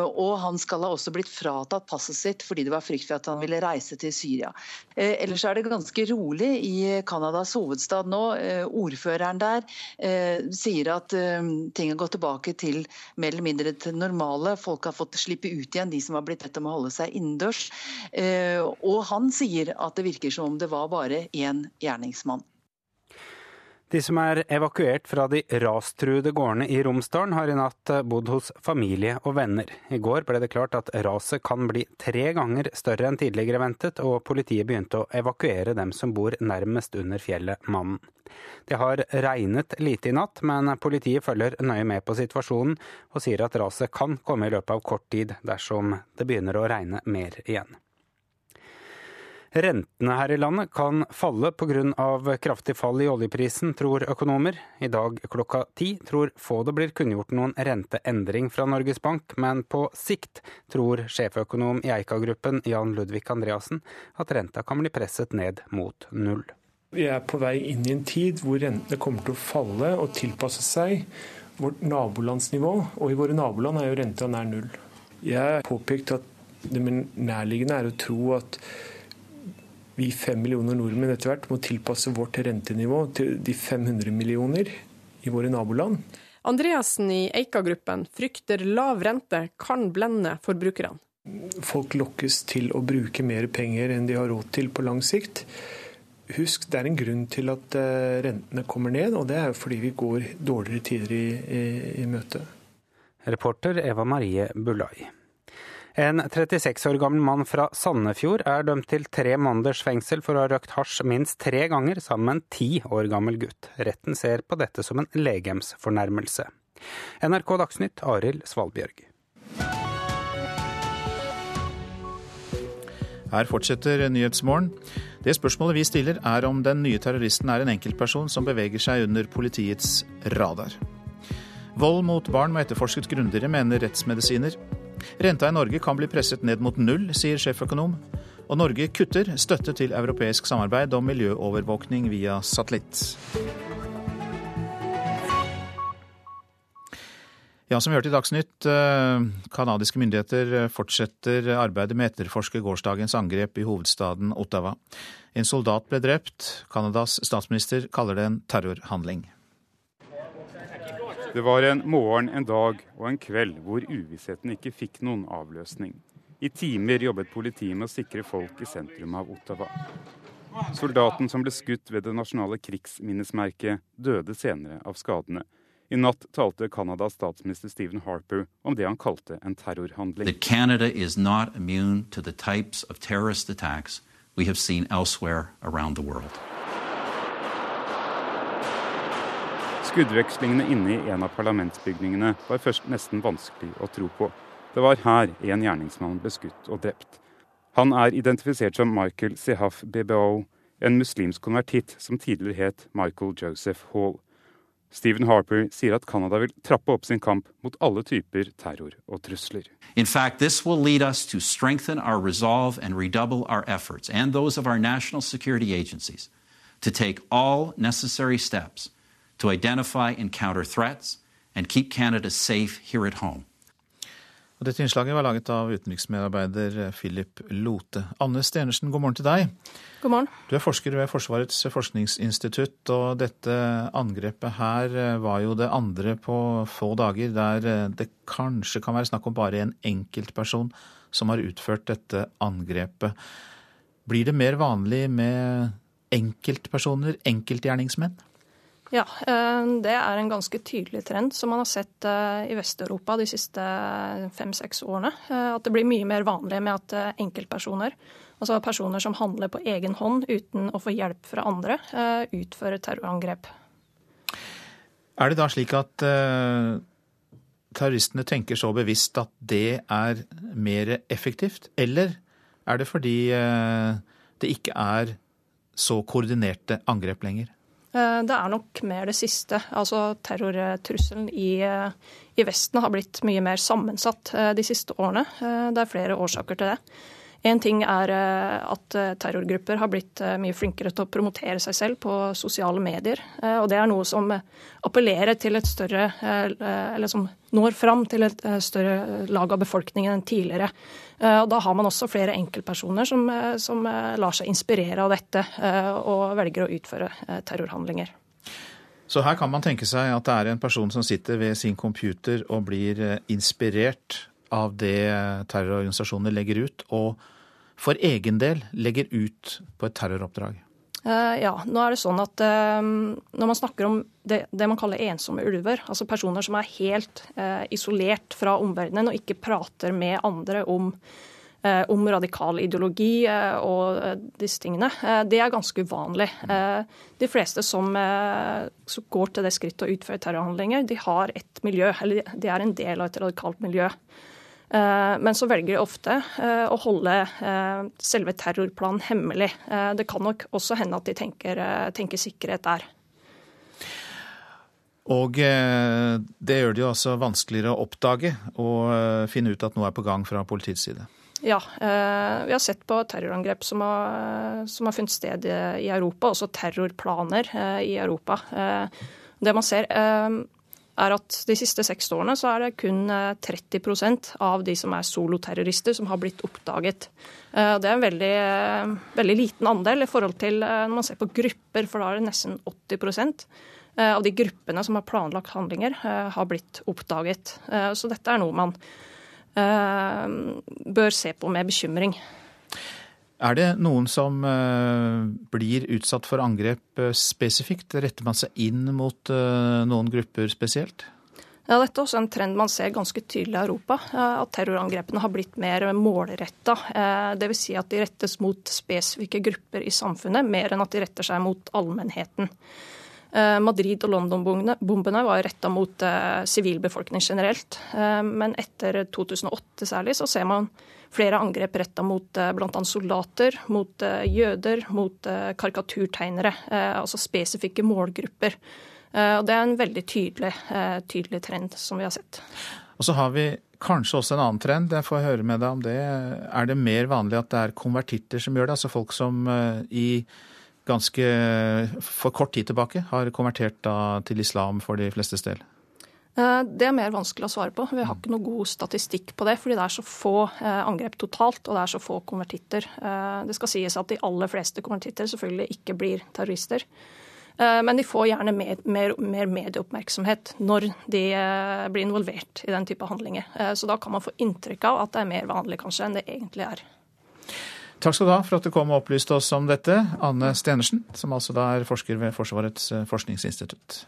Og han skal ha også blitt fratatt passet sitt fordi det var frykt for at han ville reise til Syria. Ellers er det ganske rolig i Canada Canadas hovedstad nå. Eh, ordføreren der eh, sier at eh, ting har gått tilbake til mer eller mindre til normale. Folk har fått slippe ut igjen, de som har blitt bedt om å holde seg innendørs. Og han sier at det virker som om det var bare én gjerningsmann. De som er evakuert fra de rastruede gårdene i Romsdalen, har i natt bodd hos familie og venner. I går ble det klart at raset kan bli tre ganger større enn tidligere ventet, og politiet begynte å evakuere dem som bor nærmest under fjellet Mannen. Det har regnet lite i natt, men politiet følger nøye med på situasjonen, og sier at raset kan komme i løpet av kort tid dersom det begynner å regne mer igjen. Rentene her i landet kan falle pga. kraftig fall i oljeprisen, tror økonomer. I dag klokka ti tror få det blir kunngjort noen renteendring fra Norges Bank, men på sikt tror sjeføkonom i Eika-gruppen Jan Ludvig Andreassen at renta kan bli presset ned mot null. Vi er på vei inn i en tid hvor rentene kommer til å falle og tilpasse seg vårt nabolandsnivå, og i våre naboland er jo renta nær null. Jeg har påpekt at det nærliggende er å tro at vi fem millioner nordmenn etter hvert må tilpasse vårt rentenivå til de 500 millioner i våre naboland. Andreassen i Eika-gruppen frykter lav rente kan blende forbrukerne. Folk lokkes til å bruke mer penger enn de har råd til på lang sikt. Husk, det er en grunn til at eh, rentene kommer ned, og det er fordi vi går dårligere tider i, i, i møte. Reporter Eva Marie Bulai. En 36 år gammel mann fra Sandefjord er dømt til tre måneders fengsel for å ha røkt hasj minst tre ganger sammen med en ti år gammel gutt. Retten ser på dette som en legemsfornærmelse. NRK Dagsnytt, Arild Svalbjørg. Her fortsetter Nyhetsmorgen. Det spørsmålet vi stiller er om den nye terroristen er en enkeltperson som beveger seg under politiets radar. Vold mot barn må etterforskes grundigere, mener rettsmedisiner. Renta i Norge kan bli presset ned mot null, sier sjeføkonom. Og Norge kutter støtte til europeisk samarbeid om miljøovervåkning via satellitt. Ja, som vi hørte i Dagsnytt, Kanadiske eh, myndigheter fortsetter arbeidet med å etterforske gårsdagens angrep i hovedstaden Ottawa. En soldat ble drept. Canadas statsminister kaller det en terrorhandling. Det var en morgen, en dag og en kveld hvor uvissheten ikke fikk noen avløsning. I timer jobbet politiet med å sikre folk i sentrum av Ottawa. Soldaten som ble skutt ved det nasjonale krigsminnesmerket, døde senere av skadene. I natt talte Canadas statsminister Stephen Harper om det han kalte en terrorhandling. Canada is not immune to the types of terrorist attacks we have seen elsewhere around. Skuddvekslingene inne i en av parlamentsbygningene var først nesten vanskelig å tro på. Det var her en gjerningsmann ble skutt og drept. Han er identifisert som Michael Sehaf Bebao, en muslimsk konvertitt som tidligere het Michael Joseph Hall. Stephen Harper sier at Canada vil trappe opp sin kamp mot alle typer terror og trusler. In fact, this will lead us to strengthen our resolve and redouble our efforts and those of our national security agencies to take all necessary steps to identify and counter threats and keep Canada safe here at home. Og dette innslaget var laget av utenriksmedarbeider Philip Lote. Anne Stenersen, god morgen til deg. God morgen. Du er forsker ved Forsvarets forskningsinstitutt, og dette angrepet her eh, var jo det andre på få dager der eh, det kanskje kan være snakk om bare en enkeltperson som har utført dette angrepet. Blir det mer vanlig med enkeltpersoner, enkeltgjerningsmenn? Ja, eh, det er en ganske tydelig trend som man har sett eh, i Vest-Europa de siste fem-seks årene. Eh, at det blir mye mer vanlig med at enkeltpersoner, altså personer som handler på egen hånd uten å få hjelp fra andre, utfører terrorangrep. Er det da slik at terroristene tenker så bevisst at det er mer effektivt, eller er det fordi det ikke er så koordinerte angrep lenger? Eh, det er nok mer det siste. Altså Terrortrusselen i, eh, i, Vesten har blitt mye mer sammensatt eh, de siste årene. Det er flere årsaker til det. En ting er at terrorgrupper har blitt mye flinkere til å promotere seg selv på sosiale medier. Og det er noe som appellerer til et større Eller som når fram til et større lag av befolkningen enn tidligere. Og da har man også flere enkeltpersoner som, som lar seg inspirere av dette og velger å utføre terrorhandlinger. Så her kan man tenke seg at det er en person som sitter ved sin computer og blir inspirert av det terrororganisasjoner legger ut, og for egen del legger ut på et terroroppdrag? Uh, ja, nå er det sånn at uh, Når man snakker om det, det, man kaller ensomme ulver, altså personer som er helt uh, isolert fra omverdenen og ikke prater med andre om, om radikal ideologi og disse tingene, det er ganske uvanlig. De fleste som, som går til det skrittet å utføre terrorhandlinger, de har et miljø, eller de er en del av et radikalt miljø. Eh, men så velger de ofte eh, å holde eh, selve terrorplanen hemmelig. Det kan nok også hende at de tenker, tenker sikkerhet der. Og det gjør det jo altså vanskeligere å oppdage og finne ut at noe er på gang fra politiets side. Ja, vi har sett på terrorangrep som har, som har funnet sted i Europa, også terrorplaner i Europa. Det man ser, er at de siste seks årene så er det kun 30 eh, av de som er soloterrorister, som har blitt oppdaget. Eh, det er en veldig, eh, veldig, liten andel i forhold til når man ser på grupper, for da er det nesten 80% av de gruppene som har planlagt handlinger, har blitt oppdaget. Så dette er noe man bør se på med bekymring. Er det noen som uh, blir utsatt for angrep uh, spesifikt? Retter man seg inn mot uh, noen grupper spesielt? Ja, Dette er også en trend man ser ganske tydelig i Europa. At terrorangrepene har blitt mer målretta. Dvs. Si at de rettes mot spesifikke grupper i samfunnet, mer enn at de retter seg mot allmennheten. Madrid- og London-bombene var retta mot sivilbefolkning generelt. Men etter 2008 særlig så ser man flere angrep retta mot eh, bl.a. soldater, mot eh, jøder, mot eh, karikaturtegnere. Altså spesifikke målgrupper. Og Det er en veldig tydelig, tydelig trend som vi har sett. Og så har vi kanskje også en annen trend, jeg får høre med deg om det. Er det mer vanlig at det er konvertitter som gjør det? Altså folk som i ganske for kort tid tilbake har konvertert til islam for de flestes del? Eh, det er mer vanskelig å svare på. Vi har ikke noe god statistikk på det, fordi det er så få eh, angrep totalt, og det er så få konvertitter. Eh, det skal sies at de aller fleste konvertitter selvfølgelig ikke blir terrorister. Men de får gjerne mer, mer, mer medieoppmerksomhet når de blir involvert i den type handlinger. Så da kan man få inntrykk av at det er mer vanlig kanskje enn det egentlig er. Takk skal du ha for at du kom og opplyste oss om dette, Anne Stenersen, som altså da er forsker ved Forsvarets forskningsinstitutt.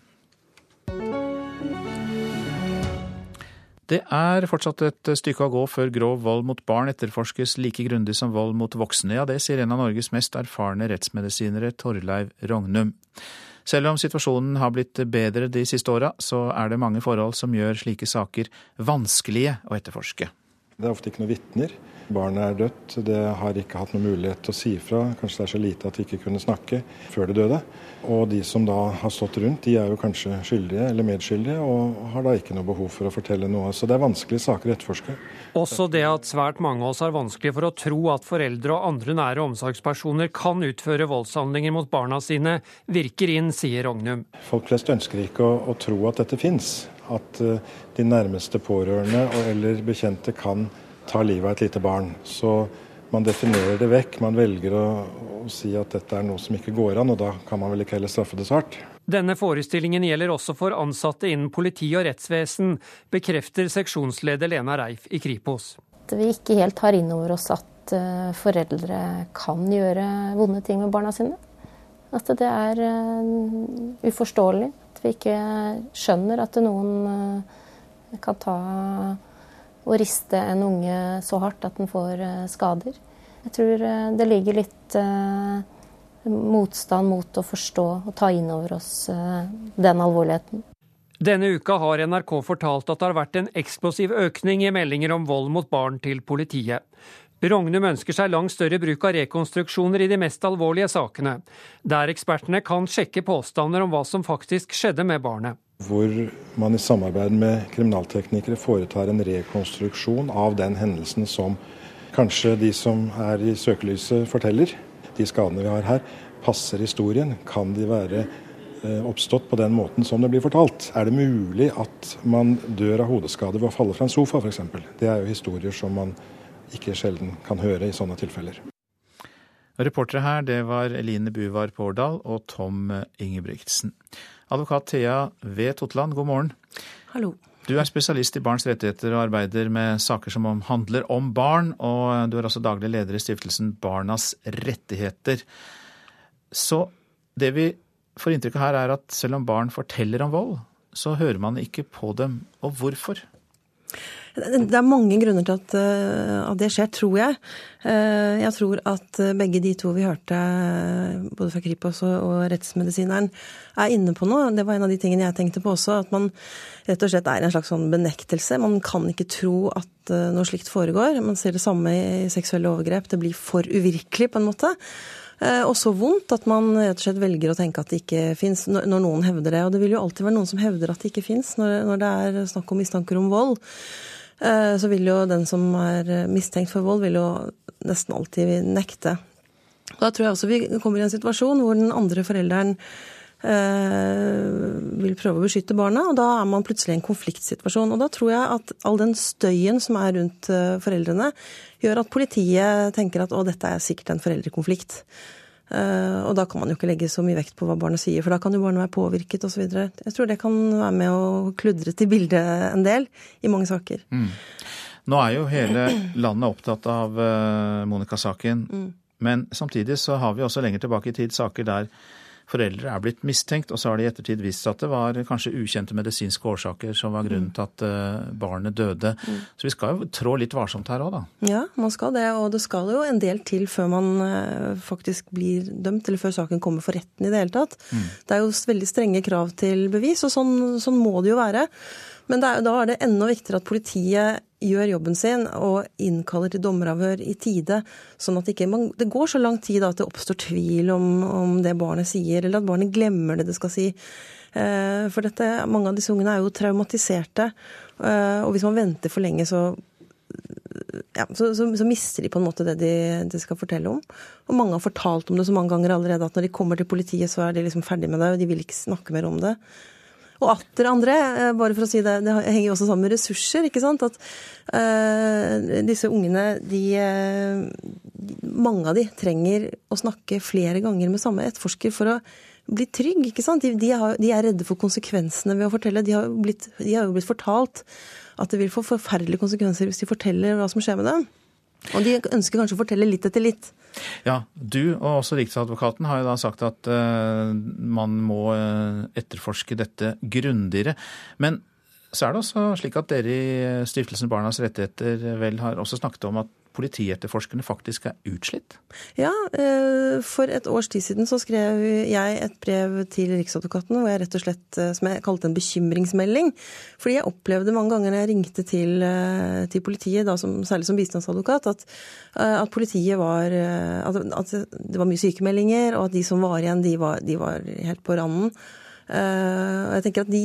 Det er fortsatt et stykke å gå før grov vold mot barn etterforskes like grundig som vold mot voksne. Ja, det sier en av Norges mest erfarne rettsmedisinere, Torleiv Rognum. Selv om situasjonen har blitt bedre de siste åra, så er det mange forhold som gjør slike saker vanskelige å etterforske. Det er ofte ikke noen vitner. Barnet er dødt, det har ikke hatt noen mulighet til å si fra. Kanskje det er så lite at de ikke kunne snakke før det døde. Og de som da har stått rundt, de er jo kanskje skyldige eller medskyldige og har da ikke noe behov for å fortelle noe. Så det er vanskelige saker å etterforske. Også det at svært mange av oss har vanskelig for å tro at foreldre og andre nære omsorgspersoner kan utføre voldshandlinger mot barna sine, virker inn, sier Rognum. Folk flest ønsker ikke å, å tro at dette fins at eh, de nærmeste pårørende eller bekjente kan ta livet av et lite barn. Så man definerer det vekk. Man velger å, å, si at dette er noe som ikke går an, og da kan man vel ikke heller straffe det så hardt. Denne forestillingen gjelder også for ansatte innen politi og rettsvesen, bekrefter seksjonsleder Lena Reif i Kripos. At vi ikke helt tar inn over oss at eh, foreldre kan gjøre vonde ting med barna sine. At det er uh, uforståelig. At vi ikke skjønner at noen uh, kan ta og riste en unge så hardt at den får uh, skader. Jeg tror det ligger litt motstand mot å forstå og ta inn over oss den alvorligheten. Denne uka har NRK fortalt at det har vært en eksplosiv økning i meldinger om vold mot barn til politiet. Rognum ønsker seg langt større bruk av rekonstruksjoner i de mest alvorlige sakene, der ekspertene kan sjekke påstander om hva som faktisk skjedde med barnet. Hvor man i samarbeid med kriminalteknikere foretar en rekonstruksjon av den hendelsen som kanskje de som er i søkelyset forteller. De skadene vi har her, passer historien. Kan de være eh, oppstått på den måten som det blir fortalt? Er det mulig at man dør av hodeskade ved å falle fra en sofa f.eks.? Det er jo historier som man ikke sjelden kan høre i sånne tilfeller. Reportere her, det var Eline Buvar Pårdal og Tom Ingebrigtsen. Advokat Thea V. Totland, god morgen. Hallo. Du er spesialist i barns rettigheter og arbeider med saker som handler om barn, og du er også daglig leder i stiftelsen Barnas rettigheter. Så det vi får inntrykk av her, er at selv om barn forteller om vold, så hører man ikke på dem. Og hvorfor? Det er mange grunner til at, eh, at, det skjer, tror jeg. Eh, jeg tror at begge de to vi hørte, både fra Kripos og, rettsmedisineren, er inne på noe. Det var en av de tingene jeg tenkte på også. At man rett og slett er en slags sånn benektelse. Man kan ikke tro at eh, noe slikt foregår. Man ser det samme i seksuelle overgrep. Det blir for uvirkelig, på en måte. Og så vondt at man rett og slett velger å tenke at det ikke fins, når noen hevder det. Og det vil jo alltid være noen som hevder at det ikke fins, når det er snakk om mistanker om vold. Eh, så vil jo den som er mistenkt for vold, vil jo nesten alltid nekte. Da tror jeg også vi kommer i en situasjon hvor den andre forelderen eh, vil prøve å beskytte barna, og da er man plutselig i en konfliktsituasjon. Og da tror jeg at all den støyen som er rundt eh, foreldrene, gjør at politiet tenker at å, dette er sikkert en foreldrekonflikt. Uh, og da kan man jo ikke legge så mye vekt på hva barnet sier, for da kan jo barnet være påvirket osv. Jeg tror det kan være med å kludre til bildet en del i mange saker. Mm. Nå er jo hele landet opptatt av uh, Monica-saken, mm. men samtidig så har vi også lenger tilbake i tid saker der foreldre er blitt mistenkt, og så har det i ettertid vist seg at det var kanskje ukjente medisinske årsaker som var grunnen til at eh, barnet døde. Så vi skal jo trå litt varsomt her òg, da. Ja, man skal det. Og det skal jo en del til før man eh, faktisk blir dømt, eller før saken kommer for retten i det hele tatt. Mm. Det er jo veldig strenge krav til bevis, og sånn, sånn må det jo være. Men er, da er det enda viktigere at politiet gjør jobben sin og innkaller til dommeravhør i tide, sånn at det ikke det går så lang tid at det oppstår tvil om, om, det barnet sier, eller at barnet glemmer det det skal si. Eh, for dette, mange av disse ungene er jo traumatiserte, eh, og hvis man venter for lenge, så ja, så, så, så, mister de på en måte det de, de, skal fortelle om. Og mange har fortalt om det så mange ganger allerede at når de kommer til politiet, så er de liksom ferdig med det, og de vil ikke snakke mer om det. Og atter andre, eh, bare for å si det, det henger jo også sammen med ressurser. ikke sant? At uh, disse ungene, de, Mange av de trenger å snakke flere ganger med samme etterforsker for å bli trygg. ikke sant? De, de, har, de er redde for konsekvensene ved å fortelle. De har, blitt, de har jo blitt fortalt at det vil få forferdelige konsekvenser hvis de forteller hva som skjer med dem. Og de ønsker kanskje å fortelle litt etter litt. Ja, Du og også Riksadvokaten har jo da sagt at uh, man må uh, etterforske dette grundigere. Men så er det også slik at dere i Stiftelsen Barnas rettigheter vel har også snakket om at politietterforskerne faktisk er utslitt? Ja, eh, for et års tid siden så skrev jeg et brev til Riksadvokaten hvor jeg rett og slett, eh, som jeg kalte en bekymringsmelding. Fordi jeg opplevde mange ganger når jeg ringte til, eh, til politiet, som, særlig som bistandsadvokat, at, at politiet var at, at, det var mye sykemeldinger, og at de som var igjen, de var, de var helt på randen. Eh, og jeg tenker at De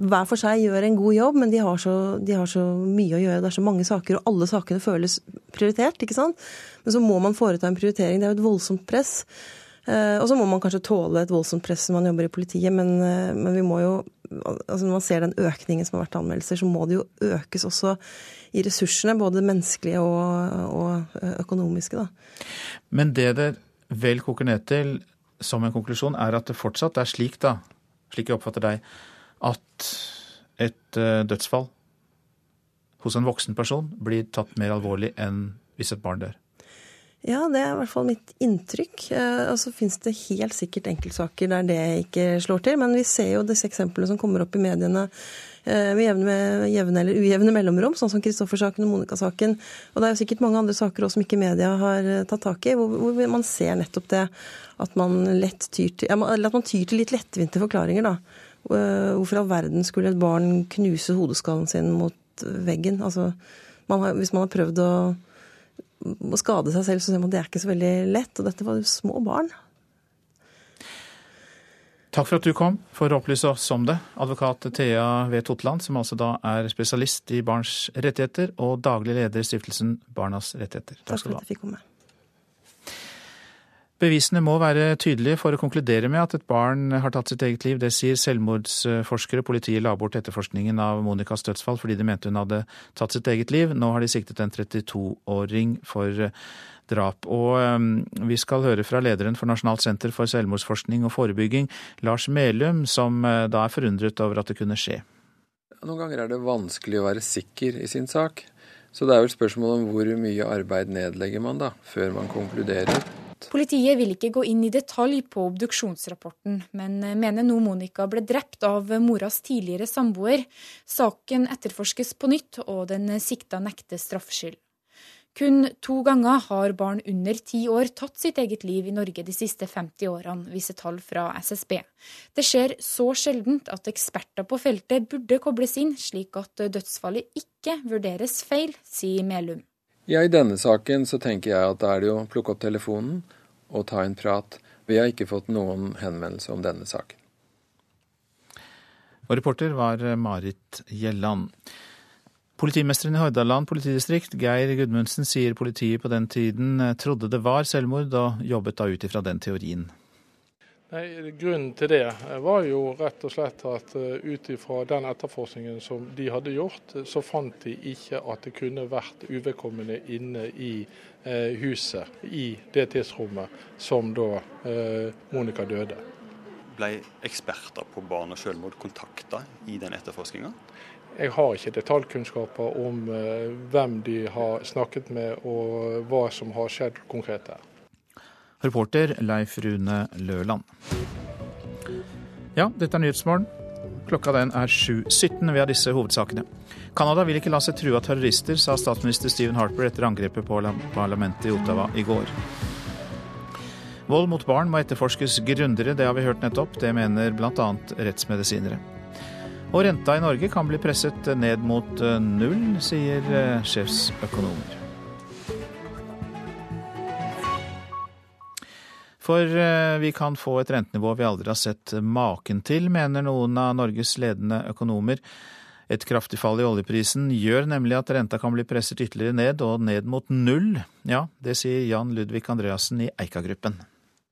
hver for seg gjør en god jobb, men de har, så, de har, så, mye å gjøre. Det er så mange saker, og alle sakene føles prioritert. ikke sant? Men så må man foreta en prioritering. Det er jo et voldsomt press. Eh, og så må man kanskje tåle et voldsomt press når man jobber i politiet, men, eh, men vi må jo altså Når man ser den økningen som har vært anmeldelser, så må det jo økes også i ressursene, både menneskelige og, og økonomiske. Da. Men det det vel koker ned til som en konklusjon, er at det fortsatt er slik, da, slik jeg oppfatter deg, at et uh, dødsfall hos en voksen person blir tatt mer alvorlig enn hvis et barn dør? Ja, det er i hvert fall mitt inntrykk. Eh, og så finnes det helt sikkert enkeltsaker der det ikke slår til. Men vi ser jo disse eksemplene som kommer opp i mediene eh, med jevne, jevne eller ujevne mellomrom, sånn som Kristoffer-saken og Monica-saken. Og det er jo sikkert mange andre saker også som ikke media har eh, tatt tak i, hvor, hvor man ser nettopp det at man tyr til, eller at man tyr til litt lettvinte forklaringer, da. Hvorfor i all verden skulle et barn knuse hodeskallen sin mot veggen? Altså, man har, hvis man har prøvd å å skade seg selv, så ser man at det er ikke så veldig lett. Og dette var jo små barn. Takk for at du kom for å opplyse oss om det, advokat Thea V. Totland, som altså da er spesialist i barns rettigheter og daglig leder i stiftelsen Barnas rettigheter. Takk, Takk for at jeg fikk komme. Bevisene må være tydelige for å konkludere med at et barn har tatt sitt eget liv. Det sier selvmordsforskere. Politiet la bort etterforskningen av Monicas dødsfall fordi de mente hun hadde tatt sitt eget liv. Nå har de siktet en 32-åring for eh, drap. Og um, vi skal høre fra lederen for Nasjonalt senter for selvmordsforskning og forebygging, Lars Melum, som uh, da er forundret over at det kunne skje. Noen ganger er det vanskelig å være sikker i sin sak. Så det er vel spørsmål om hvor mye arbeid nedlegger man da, før man konkluderer. Politiet vil ikke gå inn i detalj på obduksjonsrapporten, men mener nå Monica ble drept av moras tidligere samboer. Saken etterforskes på nytt, og den sikta nekter straffskyld. Kun to ganger har barn under ti år tatt sitt eget liv i Norge de siste 50 årene, viser tall fra SSB. Det skjer så sjeldent at eksperter på feltet burde kobles inn, slik at dødsfallet ikke vurderes feil, sier Melum. Ja, I denne saken så tenker jeg at da er det jo å plukke opp telefonen og ta en prat. Vi har ikke fått noen henvendelse om denne saken. Og reporter var Marit Gjelland. Politimesteren i Hordaland politidistrikt, Geir Gudmundsen, sier politiet på den tiden trodde det var selvmord, og jobbet da ut ifra den teorien. Nei, Grunnen til det var jo rett og slett at uh, ut ifra den etterforskningen som de hadde gjort, så fant de ikke at det kunne vært uvedkommende inne i uh, huset i det tidsrommet som da uh, Monica døde. Ble eksperter på barn og selvmord kontakta i den etterforskninga? Jeg har ikke detaljkunnskaper om hvem de har snakket med og hva som har skjedd konkret der. Reporter Leif Rune Løland. Ja, dette er Nyhetsmorgen. Klokka den er 7.17. Vi har disse hovedsakene. Canada vil ikke la seg true av terrorister, sa statsminister Stephen Harper etter angrepet på parlamentet i Ottawa i går. Vold mot barn må etterforskes grundigere, det har vi hørt nettopp. Det mener bl.a. rettsmedisinere. Og renta i Norge kan bli presset ned mot null, sier eh, sjefsøkonomer. For eh, vi kan få et rentenivå vi aldri har sett maken til, mener noen av Norges ledende økonomer. Et kraftig fall i oljeprisen gjør nemlig at renta kan bli presset ytterligere ned, og ned mot null. Ja, det sier Jan Ludvig Andreassen i Eika-gruppen.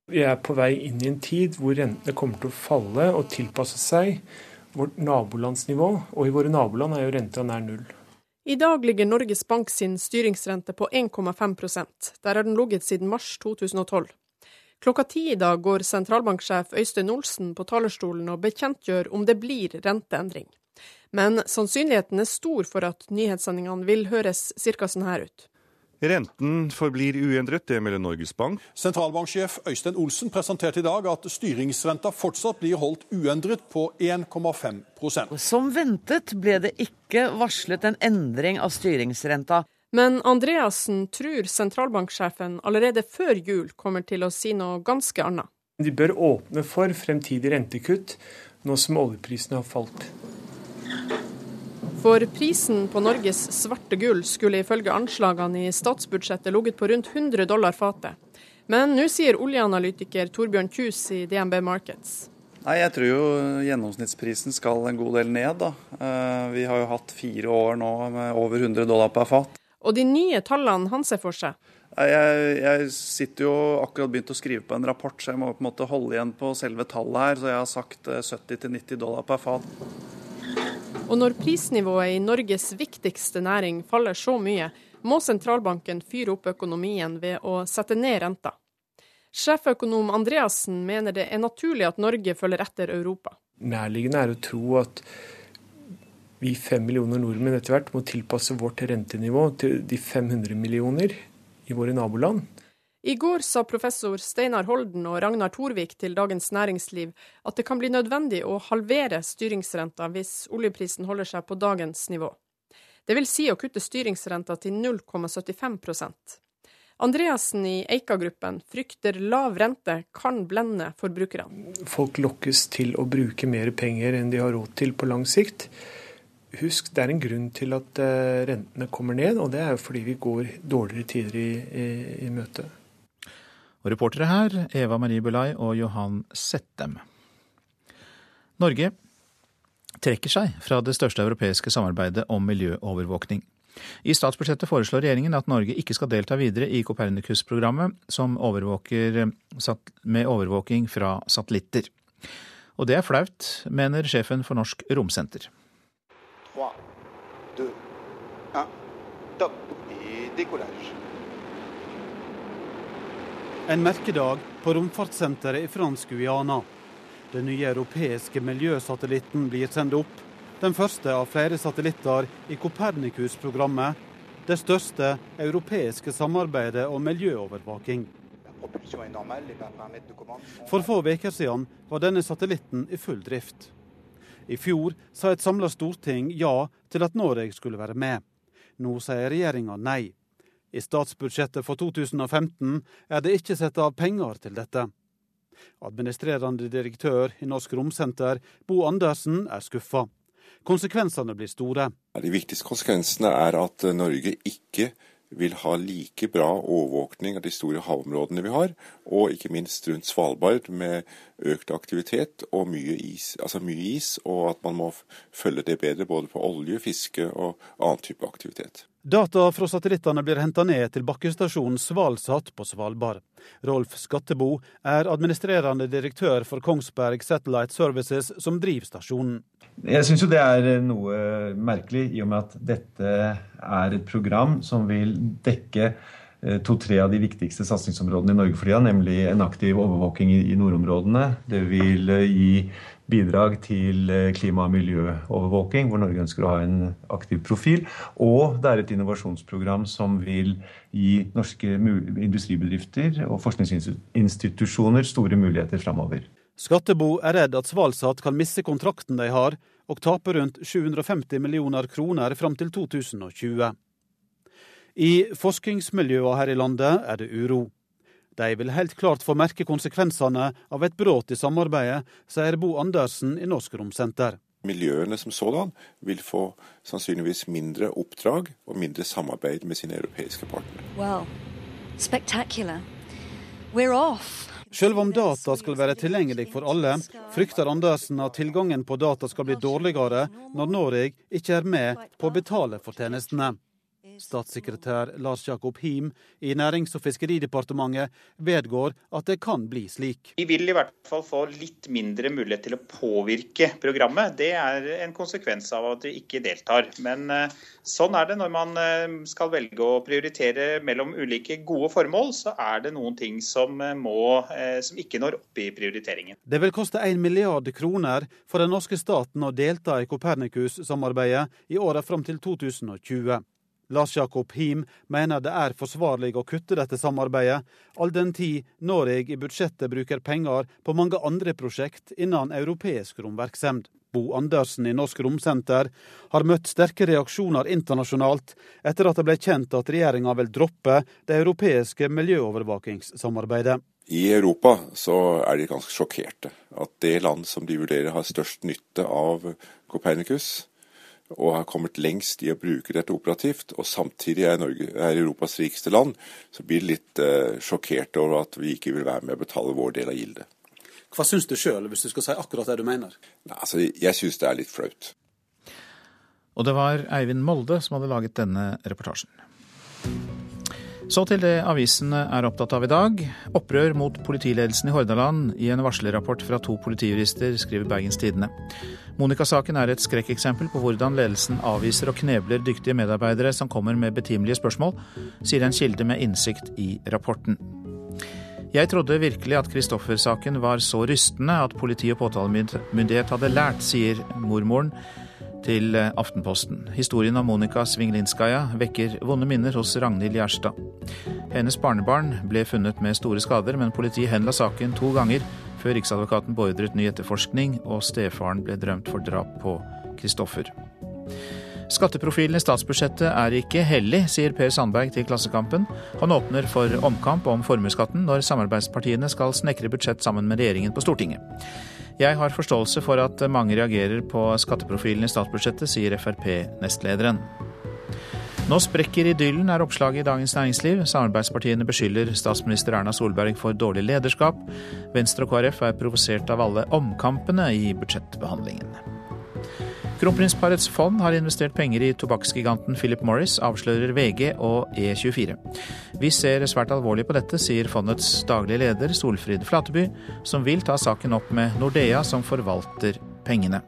Vi er på vei inn i en tid hvor rentene kommer til å falle og tilpasse seg vårt nabolandsnivå, og i våre naboland er jo renta nær null. I dag ligger Norges Bank sin styringsrente på 1,5% Der har den ligget siden mars 2012. Klokka ti i dag går sentralbanksjef Øystein Olsen på talerstolen og bekjentgjør om det blir renteendring. Men sannsynligheten er stor for at nyhetssendingene vil høres ca. sånn her ut. Renten forblir uendret, det melder Norges Bank. Sentralbanksjef Øystein Olsen presenterte i dag at styringsrenta fortsatt blir holdt uendret på 1,5% Som ventet ble det ikke varslet en endring av styringsrenta. Men Andreassen tror sentralbanksjefen allerede før jul kommer til å si noe ganske annet. De bør åpne for fremtidig rentekutt, nå som oljeprisene har falt. For prisen på Norges svarte gull skulle ifølge anslagene i statsbudsjettet ligget på rundt 100 dollar fatet. Men nå sier oljeanalytiker Torbjørn Kjus i DNB Markets. Nei, Jeg tror jo gjennomsnittsprisen skal en god del ned. da. Eh, vi har jo hatt fire år nå med over 100 dollar per fat. Og de nye tallene han ser for seg? Jeg, jeg, sitter jo akkurat begynt å skrive på en rapport, så jeg må på en måte holde igjen på selve tallet her. Så jeg har sagt 70-90 eh, dollar per fat. Og når prisnivået i Norges viktigste næring faller så mye, må sentralbanken fyre opp økonomien ved å sette ned renta. Sjeføkonom Andreassen mener det er naturlig at Norge følger etter Europa. Nærliggende er å tro at vi fem millioner nordmenn etter hvert må tilpasse vårt rentenivå til de 500 millioner i våre naboland. I går sa professor Steinar Holden og Ragnar Thorvik til Dagens Næringsliv at det kan bli nødvendig å halvere styringsrenta hvis oljeprisen holder seg på dagens nivå. Det vil si å kutte styringsrenta til 0,75% Andreassen i Eika-gruppen frykter lav rente kan blende forbrukerne. Folk lokkes til å bruke mer penger enn de har råd til på lang sikt. Husk, det er en grunn til at eh, rentene kommer ned, og det er jo fordi vi går dårligere tider i, i, i møte. Og reportere her, Eva Marie Bulai og Johan Settem. Norge trekker seg fra det største europeiske samarbeidet om miljøovervåkning. I statsbudsjettet foreslår regjeringen at Norge ikke skal delta videre i Copernicus-programmet, som overvåker med overvåking fra satellitter. Og det er flaut, mener sjefen for Norsk Romsenter. 3, 2, 1, topp et décollage. En merkedag på romfartssenteret i fransk Guyana. Den nye europeiske miljøsatellitten blir sendt opp. Den første av flere satellitter i Copernicus-programmet. Det største europeiske samarbeidet om miljøovervåking. For få uker siden var denne satellitten i full drift. I fjor sa et samla storting ja til at Norge skulle være med. Nå sier regjeringa nei. I statsbudsjettet for 2015 er det ikke satt av penger til dette. Administrerende direktør i Norsk Romsenter, Bo Andersen, er skuffa. Konsekvensene blir store. De viktigste konsekvensene er at Norge ikke vil ha like bra overvåkning av de store havområdene vi har, og ikke minst rundt Svalbard med økt aktivitet og mye is, altså mye is, og at man må følge det bedre både på olje, fiske og annen type aktivitet. Data fra satellittene blir henta ned til bakkestasjonen Svalsat på Svalbard. Rolf Skattebo er administrerende direktør for Kongsberg Satellite Services, som driver stasjonen. Jeg syns jo det er noe merkelig, i og med at dette er et program som vil dekke eh, to-tre av de viktigste satsingsområdene i Norge for tida, nemlig en aktiv overvåking i nordområdene. Det vil eh, gi bidrag til eh, klima- og miljøovervåking, hvor Norge ønsker å ha en aktiv profil. Og det er et innovasjonsprogram som vil gi norske industribedrifter og forskningsinstitusjoner store muligheter framover. Skattebo er redd at Svalsat kan miste kontrakten de har, og tape rundt 750 millioner kroner fram til 2020. I forskningsmiljøene her i landet er det uro. De vil helt klart få merke konsekvensene av et brudd i samarbeidet, sier Bo Andersen i Norsk Romsenter. Miljøene som sådan vil få sannsynligvis mindre oppdrag og mindre samarbeid med sine europeiske partnere. Well, Selv om data skal være tilgjengelig for alle, frykter Andersen at tilgangen på data skal bli dårligere når Norge ikke er med på å betale for tjenestene. Statssekretær Lars Jakob Him i Nærings- og fiskeridepartementet vedgår at det kan bli slik. Vi vil i hvert fall få litt mindre mulighet til å påvirke programmet. Det er en konsekvens av at vi ikke deltar. Men eh, sånn er det når man eh, skal velge å prioritere mellom ulike gode formål. Så er det noen ting som, eh, må, som ikke når opp i prioriteringen. Det vil koste 1 milliard kroner for den norske staten å delta i Copernicus-samarbeidet i åra fram til 2020. Lars Jakob Him mener det er forsvarlig å kutte dette samarbeidet, all den tid Norge i budsjettet bruker penger på mange andre prosjekt innen europeisk romvirksomhet. Bo Andersen i Norsk Romsenter har møtt sterke reaksjoner internasjonalt etter at det ble kjent at regjeringa vil droppe det europeiske miljøovervåkingssamarbeidet. I Europa så er de ganske sjokkerte. At det land som de vurderer har størst nytte av Copernicus, og har kommet lengst i å bruke dette operativt, og samtidig er, Norge, er Europas rikeste land, så blir det litt eh, sjokkert over at vi ikke vil være med å betale vår del av gildet. Hva syns du sjøl, hvis du skal si akkurat det du mener? Nei, altså, jeg syns det er litt flaut. Og det var Eivind Molde som hadde laget denne reportasjen. Så til det avisene er opptatt av i dag. Opprør mot politiledelsen i Hordaland i en varslerrapport fra to politijurister, skriver Bergens Tidende. Monica-saken er et skrekkeksempel på hvordan ledelsen avviser og knebler dyktige medarbeidere som kommer med betimelige spørsmål, sier en kilde med innsikt i rapporten. Jeg trodde virkelig at Kristoffer-saken var så rystende at politi og påtalemyndighet hadde lært, sier mormoren til Aftenposten. Historien om Monica Svinglinskaja vekker vonde minner hos Ragnhild Gjerstad. Hennes barnebarn ble funnet med store skader, men politiet henla saken to ganger før Riksadvokaten beordret ny etterforskning og stefaren ble drømt for drap på Kristoffer. Skatteprofilen i statsbudsjettet er ikke hellig, sier Per Sandberg til Klassekampen. Han åpner for omkamp om formuesskatten når samarbeidspartiene skal snekre budsjett sammen med regjeringen på Stortinget. Jeg har forståelse for at mange reagerer på skatteprofilen i statsbudsjettet, sier Frp-nestlederen. Nå sprekker idyllen, er oppslaget i Dagens Næringsliv. Samarbeidspartiene beskylder statsminister Erna Solberg for dårlig lederskap. Venstre og KrF er provosert av alle omkampene i budsjettbehandlingen. Kronprinsparets fond har investert penger i tobakksgiganten Philip Morris, avslører VG og E24. Vi ser svært alvorlig på dette, sier fondets daglige leder Solfrid Flateby, som vil ta saken opp med Nordea, som forvalter pengene.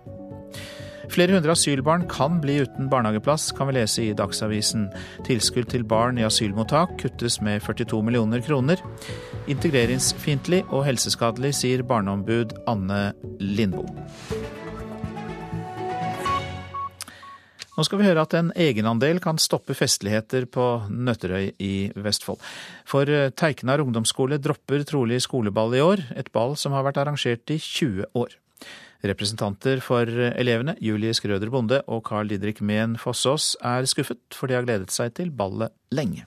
Flere hundre asylbarn kan bli uten barnehageplass, kan vi lese i Dagsavisen. Tilskudd til barn i asylmottak kuttes med 42 millioner kroner. Integreringsfiendtlig og helseskadelig, sier barneombud Anne Lindboe. Nå skal vi høre at en egenandel kan stoppe festligheter på Nøtterøy i Vestfold. For Teiknar ungdomsskole dropper trolig skoleball i år, et ball som har vært arrangert i 20 år. Representanter for elevene, Julie Skrøder Bonde og Carl Didrik Mehn Fossås, er skuffet, for de har gledet seg til ballet lenge.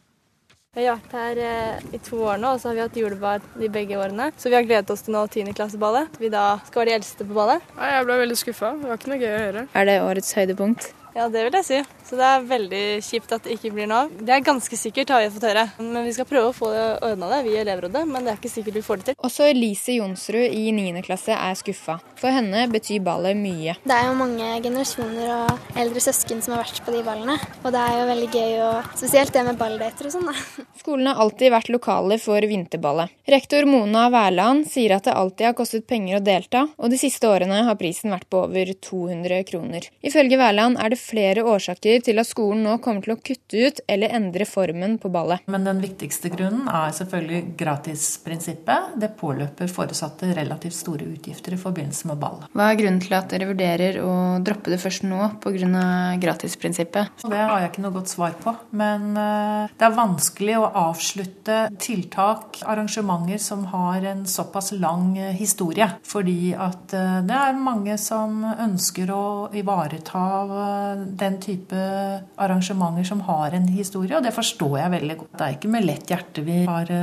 Vi har vært her eh, i to år nå, og så har vi hatt juleball de begge årene. Så vi har gledet oss til nå tiendeklasseballet. Vi da skal være de eldste på ballet. Ja, jeg ble veldig skuffa. Det var ikke noe gøy å høre. Er det årets høydepunkt? Ja, det vil jeg si. Så det er veldig kjipt at det ikke blir noe av. Det er ganske sikkert, har vi fått høre. Men vi skal prøve å få det ordna det, vi i elevrådet. Men det er ikke sikkert vi får det til. Også Elise Jonsrud i 9. klasse er skuffa. For henne betyr ballet mye. Det er jo mange generasjoner og eldre søsken som har vært på de ballene. Og det er jo veldig gøy, og spesielt det med balldater og sånn, da. Skolen har alltid vært lokale for vinterballet. Rektor Mona Wærland sier at det alltid har kostet penger å delta, og de siste årene har prisen vært på over 200 kroner. Ifølge Wærland er det flere årsaker til at skolen nå kommer til å kutte ut eller endre formen på ballet. Men den viktigste grunnen er selvfølgelig gratisprinsippet. Det påløper foresatte relativt store utgifter i forbindelse med ball. Hva er grunnen til at dere vurderer å droppe det først nå pga. gratisprinsippet? Det har jeg ikke noe godt svar på. Men eh, det er vanskelig å avslutte tiltak, arrangementer som har en såpass lang eh, historie. Fordi at eh, det er mange som ønsker å ivareta den type arrangementer som har en historie, og det forstår jeg veldig godt. Det er ikke med lett hjerte vi har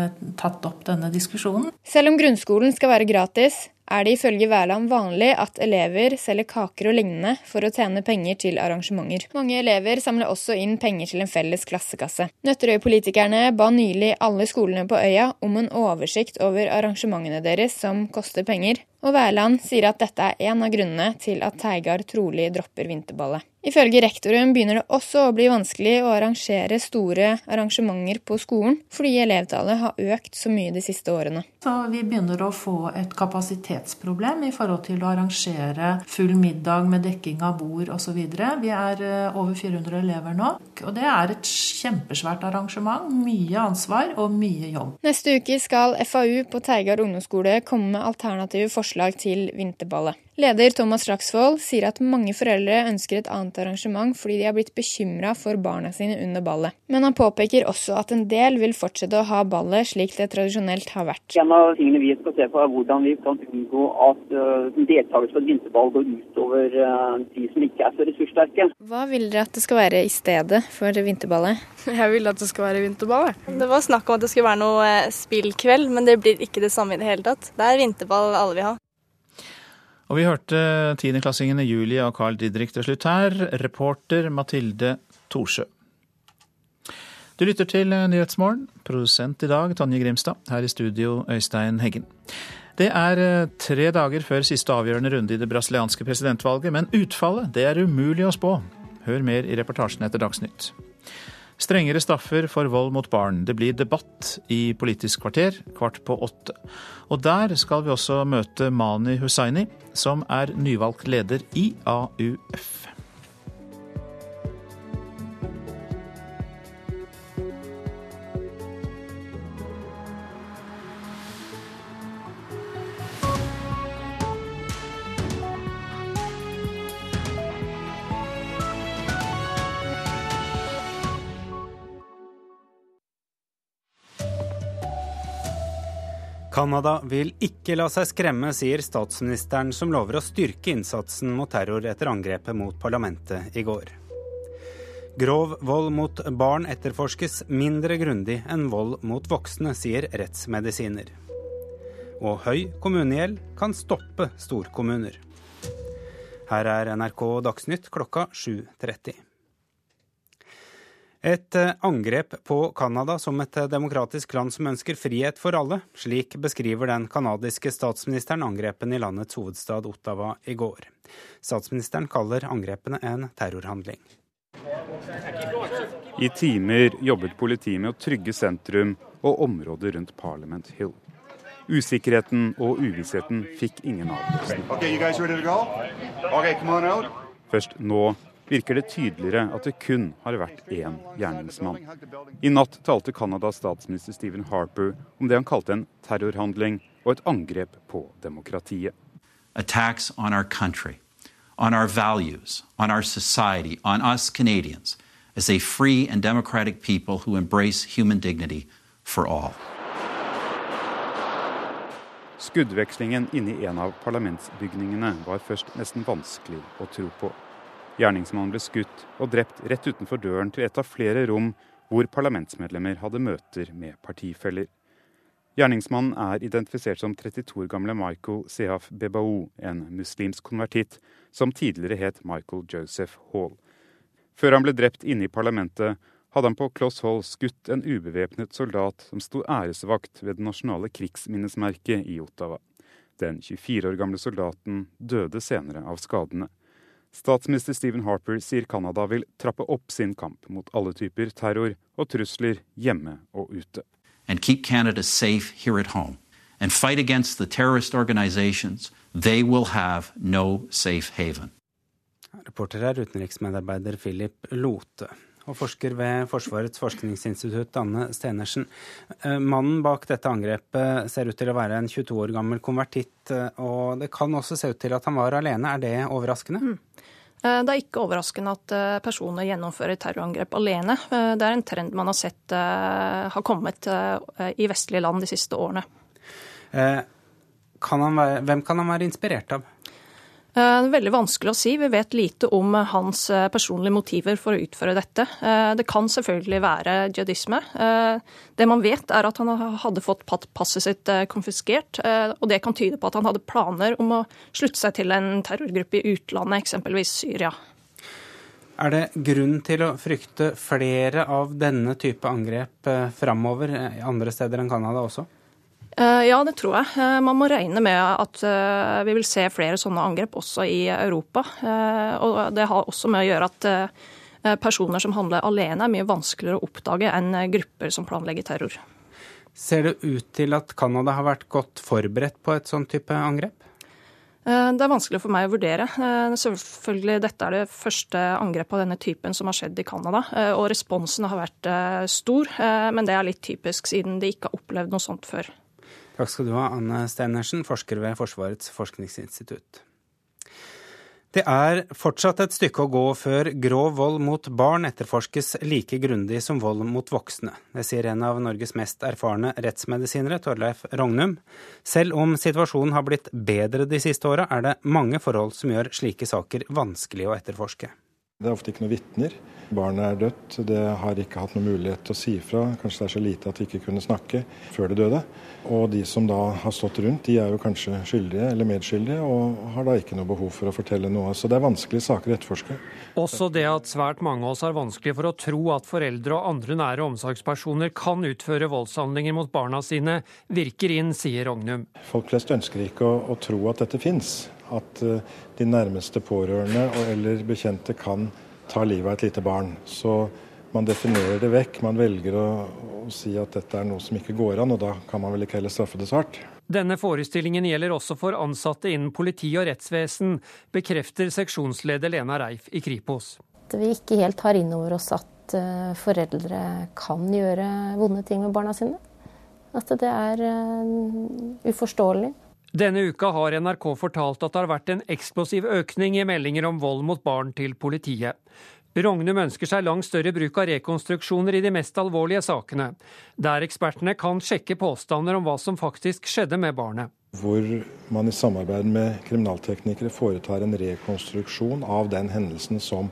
tatt opp denne diskusjonen. Selv om grunnskolen skal være gratis, er det ifølge Wærland vanlig at elever selger kaker og lignende for å tjene penger til arrangementer. Mange elever samler også inn penger til en felles klassekasse. Nøtterøy-politikerne ba nylig alle skolene på øya om en oversikt over arrangementene deres som koster penger, og Wærland sier at dette er en av grunnene til at Teigard trolig dropper vinterballet. Ifølge rektoren begynner det også å bli vanskelig å arrangere store arrangementer på skolen, fordi elevtallet har økt så mye de siste årene. Så vi begynner å få et kapasitetsproblem i forhold til å arrangere full middag med dekking av bord osv. Vi er eh, over 400 elever nå, og det er et kjempesvært arrangement. Mye ansvar og mye jobb. Neste uke skal FAU på Teigard ungdomsskole komme med alternative forslag til vinterballet. Leder Thomas Slagsvold sier at mange foreldre ønsker et annet arrangement fordi de har blitt bekymra for barna sine under ballet. Men han påpeker også at en del vil fortsette å ha ballet slik det tradisjonelt har vært. En av tingene vi skal se på er hvordan vi kan unngå at uh, deltakelse på et vinterball går utover uh, de som ikke er så ressurssterke. Hva vil dere at det skal være i stedet for vinterballet? Jeg vil at det skal være vinterball. Det var snakk om at det skulle være noe eh, spillkveld, men det blir ikke det samme i det hele tatt. Det er vinterball alle vil ha. Og vi hørte tiendeklassingene Julie og Carl Didrik til slutt her. Reporter Mathilde Thorsø. Du lytter til Nyhetsmorgen. Produsent i dag Tonje Grimstad. Her i studio Øystein Heggen. Det er tre dager før siste avgjørende runde i det brasilianske presidentvalget, men utfallet det er umulig å spå. Hør mer i reportasjen etter Dagsnytt. Strengere straffer for vold mot barn. Det blir debatt i Politisk kvarter kvart på åtte. Og der skal vi også møte Mani Hussaini, som er nyvalgt leder i AUF. Canada vil ikke la seg skremme, sier statsministeren, som lover å styrke innsatsen mot terror etter angrepet mot parlamentet i går. Grov vold mot barn etterforskes mindre grundig enn vold mot voksne, sier rettsmedisiner. Og høy kommunegjeld kan stoppe storkommuner. Her er NRK Dagsnytt klokka 7.30. Et eh, angrep på Canada som et eh, demokratisk land som ønsker frihet for alle. Slik beskriver den canadiske statsministeren angrepen i landets hovedstad Ottawa i går. Statsministeren kaller angrepene en terrorhandling. I timer jobbet politiet med å trygge sentrum og området rundt Parliament Hill. Usikkerheten og uvissheten fikk ingen avløsning. Først nå virker det tydeligere at det kun har vært én gjerningsmann. I natt talte Canadas statsminister Stephen Harper om det han kalte en terrorhandling og et angrep på demokratiet. Attacks on our country, on our values, on our society, on us Canadians, as a free and democratic people who embrace human dignity for all. Skuddvekslingen inne i en av parlamentsbygningene var først nesten vanskelig å tro på. Gjerningsmannen ble skutt og drept rett utenfor døren til et av flere rom hvor parlamentsmedlemmer hadde møter med partifeller. Gjerningsmannen er identifisert som 32 år gamle Michael Sehaf Bebaou, en muslimsk konvertitt som tidligere het Michael Joseph Hall. Før han ble drept inne i parlamentet, hadde han på kloss hold skutt en ubevæpnet soldat som sto æresvakt ved det nasjonale krigsminnesmerket i Ottawa. Den 24 år gamle soldaten døde senere av skadene. Statsminister Stephen Harper sier Canada vil trappe opp sin kamp mot alle typer terror og trusler hjemme og ute. And keep Canada safe here at home. And fight against the terrorist organizations. They will have no safe haven. Reporter er utenriksmedarbeider Philip Lote. Og forsker ved Forsvarets forskningsinstitutt, Anne Stenersen. Eh, mannen bak dette angrepet ser ut til å være en 22 år gammel konvertitt. Eh, og det kan også se ut til at han var alene. Er det overraskende? Mm. Eh, det er ikke overraskende at personer gjennomfører terrorangrep alene. Det er en trend man har sett har kommet i vestlige land de siste årene. Kan være, hvem kan han være inspirert av? Er veldig vanskelig å si. Vi vet lite om hans personlige motiver for å utføre dette. Det kan selvfølgelig være jihadisme. Det man vet, er at han hadde fått passet sitt konfiskert. Og det kan tyde på at han hadde planer om å slutte seg til en terrorgruppe i utlandet, eksempelvis Syria. Er det grunn til å frykte flere av denne type angrep framover andre steder enn Canada også? Eh, ja, det tror jeg. Eh, man må regne med at eh, vi vil se flere sånne angrep også i Europa. Og det har også med å gjøre at personer som handler alene, er mye vanskeligere å oppdage enn grupper som planlegger terror. Ser det ut til at Canada har vært godt forberedt på et sånn type angrep? Det er vanskelig for meg å vurdere. Selvfølgelig, Dette er det første angrepet av denne typen som har skjedd i Canada. Og responsen har vært stor, men det er litt typisk siden de ikke har opplevd noe sånt før. Takk skal du ha, Anne Steinersen, forsker ved Forsvarets forskningsinstitutt. Det er fortsatt et stykke å gå før grov vold mot barn etterforskes like grundig som vold mot voksne. Det sier en av Norges mest erfarne rettsmedisinere, Torleif Rognum. Selv om situasjonen har blitt bedre de siste åra, er det mange forhold som gjør slike saker vanskelig å etterforske. Det er ofte ikke noen vitner. Barnet er dødt, det har ikke hatt noen mulighet til å si ifra. Kanskje det er så lite at de ikke kunne snakke før det døde. Og de som da har stått rundt, de er jo kanskje skyldige eller medskyldige, og har da ikke noe behov for å fortelle noe. Så det er vanskelige saker å etterforske. Også det at svært mange av oss har vanskelig for å tro at foreldre og andre nære omsorgspersoner kan utføre voldshandlinger mot barna sine, virker inn, sier Rognum. Folk flest ønsker ikke å, å tro at dette fins at eh, de nærmeste pårørende eller bekjente kan ta livet av et lite barn. Så man definerer det vekk. Man velger å, å, si at dette er noe som ikke går an, og da kan man vel ikke heller straffe det så hardt. Denne forestillingen gjelder også for ansatte innen politi og rettsvesen, bekrefter seksjonsleder Lena Reif i Kripos. At vi ikke helt tar inn over oss at eh, foreldre kan gjøre vonde ting med barna sine. At det er uh, uforståelig. Denne uka har NRK fortalt at det har vært en eksplosiv økning i meldinger om vold mot barn til politiet. Rognum ønsker seg langt større bruk av rekonstruksjoner i de mest alvorlige sakene, der ekspertene kan sjekke påstander om hva som faktisk skjedde med barnet. Hvor man i samarbeid med kriminalteknikere foretar en rekonstruksjon av den hendelsen som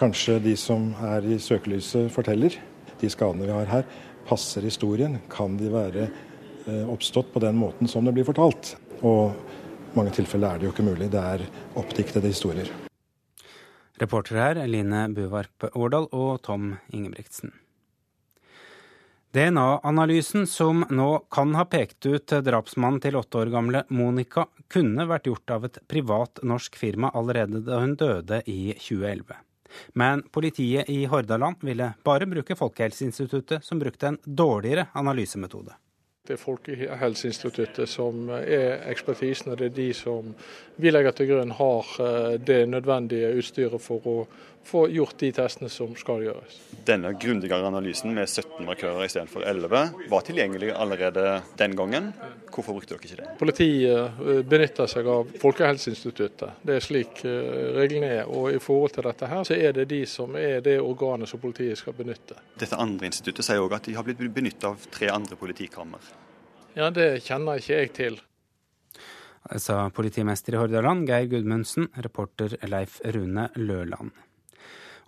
kanskje de som er i søkelyset forteller. De skadene vi har her, passer historien. Kan de være eh, oppstått på den måten som det blir fortalt? Og i mange tilfeller er det jo ikke mulig. Det er oppdiktede historier. Reportere her Line Buvarp Årdal og Tom Ingebrigtsen. DNA-analysen som nå kan ha pekt ut drapsmannen til åtte år gamle Monica, kunne vært gjort av et privat norsk firma allerede da hun døde i 2011. Men politiet i Hordaland ville bare bruke Folkehelseinstituttet, som brukte en dårligere analysemetode. Det Folkehelseinstituttet som er ekspertisen, og det er de som vi legger til grunn har eh, det nødvendige utstyret for å få gjort de testene som skal gjøres. Denne grundigere analysen med 17 markører istedenfor 11 var tilgjengelig allerede den gangen. Hvorfor brukte dere ikke det? Politiet eh, benytter seg av Folkehelseinstituttet. Det er slik eh, reglene er. Og i forhold til dette her, så er det de som er det organet som politiet skal benytte. Dette andre instituttet sier òg at de har blitt benyttet av tre andre politikammer. Ja, det kjenner ikke jeg til. Sa politimester i Hordaland, Geir Gudmundsen, reporter Leif Rune Løland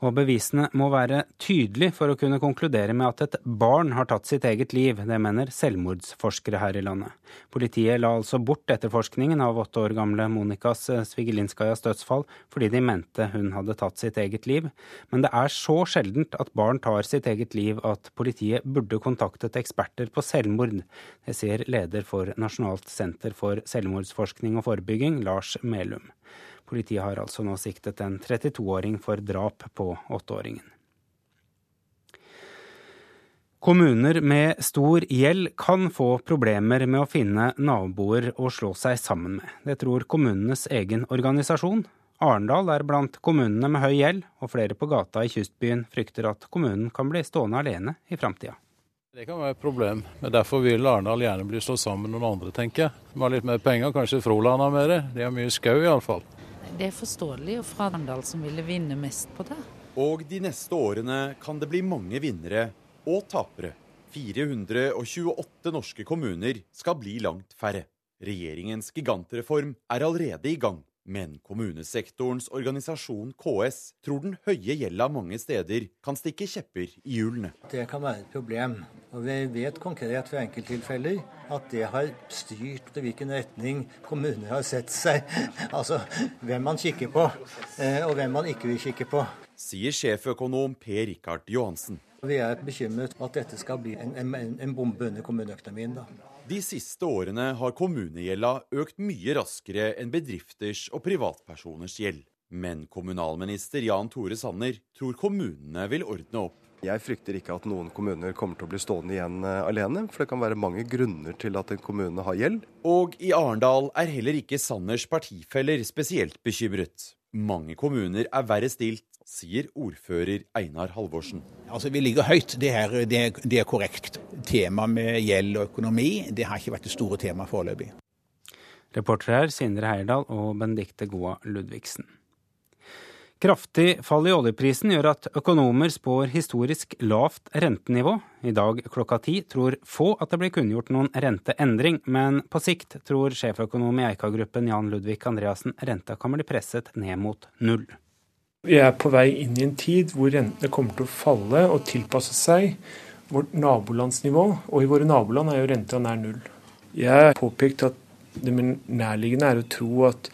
og bevisene må være tydelige for å kunne konkludere med at et barn har tatt sitt eget liv. Det mener selvmordsforskere her i landet. Politiet la altså bort etterforskningen av åtte år gamle Monikas Svigelinskajas dødsfall fordi de mente hun hadde tatt sitt eget liv. Men det er så sjeldent at barn tar sitt eget liv at politiet burde kontaktet eksperter på selvmord. Det sier leder for Nasjonalt senter for selvmordsforskning og forebygging, Lars Melum. Politiet har altså nå siktet en 32-åring for drap på åtteåringen. Kommuner med stor gjeld kan få problemer med å finne naboer å slå seg sammen med. Det tror kommunenes egen organisasjon. Arendal er blant kommunene med høy gjeld, og flere på gata i kystbyen frykter at kommunen kan bli stående alene i framtida. Det kan være et problem, men derfor vil Arendal gjerne bli slått sammen med noen andre, tenker jeg. De har litt mer penger, kanskje Froland har mer. De har mye skau iallfall. Det er forståelig, og fra som ville vinne mest på det. Og de neste årene kan det bli mange vinnere og tapere. 428 norske kommuner skal bli langt færre. Regjeringens gigantreform er allerede i gang. Men kommunesektorens organisasjon KS tror den høye gjelda mange steder kan stikke kjepper i hjulene. Det kan være et problem. Og vi vet konkret fra enkelttilfeller at det har styrt til hvilken retning kommuner har sett seg. altså hvem man kikker på, eh, og hvem man ikke vil kikke på. Sier sjeføkonom Per Rikard Johansen. Vi er bekymret at dette skal bli en, en, en bombe under kommuneøkonomien. da. De siste årene har kommunegjelda økt mye raskere enn bedrifters og privatpersoners gjeld. Men kommunalminister Jan Tore Sanner tror kommunene vil ordne opp. Jeg frykter ikke at noen kommuner kommer til å bli stående igjen eh, alene, for det kan være mange grunner til at en kommune har gjeld. Og i Arendal er heller ikke Sanners partifeller spesielt bekymret. Mange kommuner er verre stilt, sier ordfører Einar Halvorsen. Altså, Vi ligger høyt, det, er, det, det er korrekt. Temaet med gjeld og økonomi det har ikke vært det store temaet foreløpig. Reportere her Sindre Heierdal og Benedicte Goa Ludvigsen. Kraftig fall i oljeprisen gjør at økonomer spår historisk lavt rentenivå. I dag klokka ti tror få at det blir kunngjort noen renteendring, men på sikt tror sjeføkonom i Eika-gruppen Jan Ludvig Andreassen renta kan bli presset ned mot null. Vi er på vei inn i en tid hvor rentene kommer til å falle og tilpasse seg vårt nabolandsnivå, og i våre naboland er jo renta nær null. Jeg har påpekt at det nærliggende er å tro at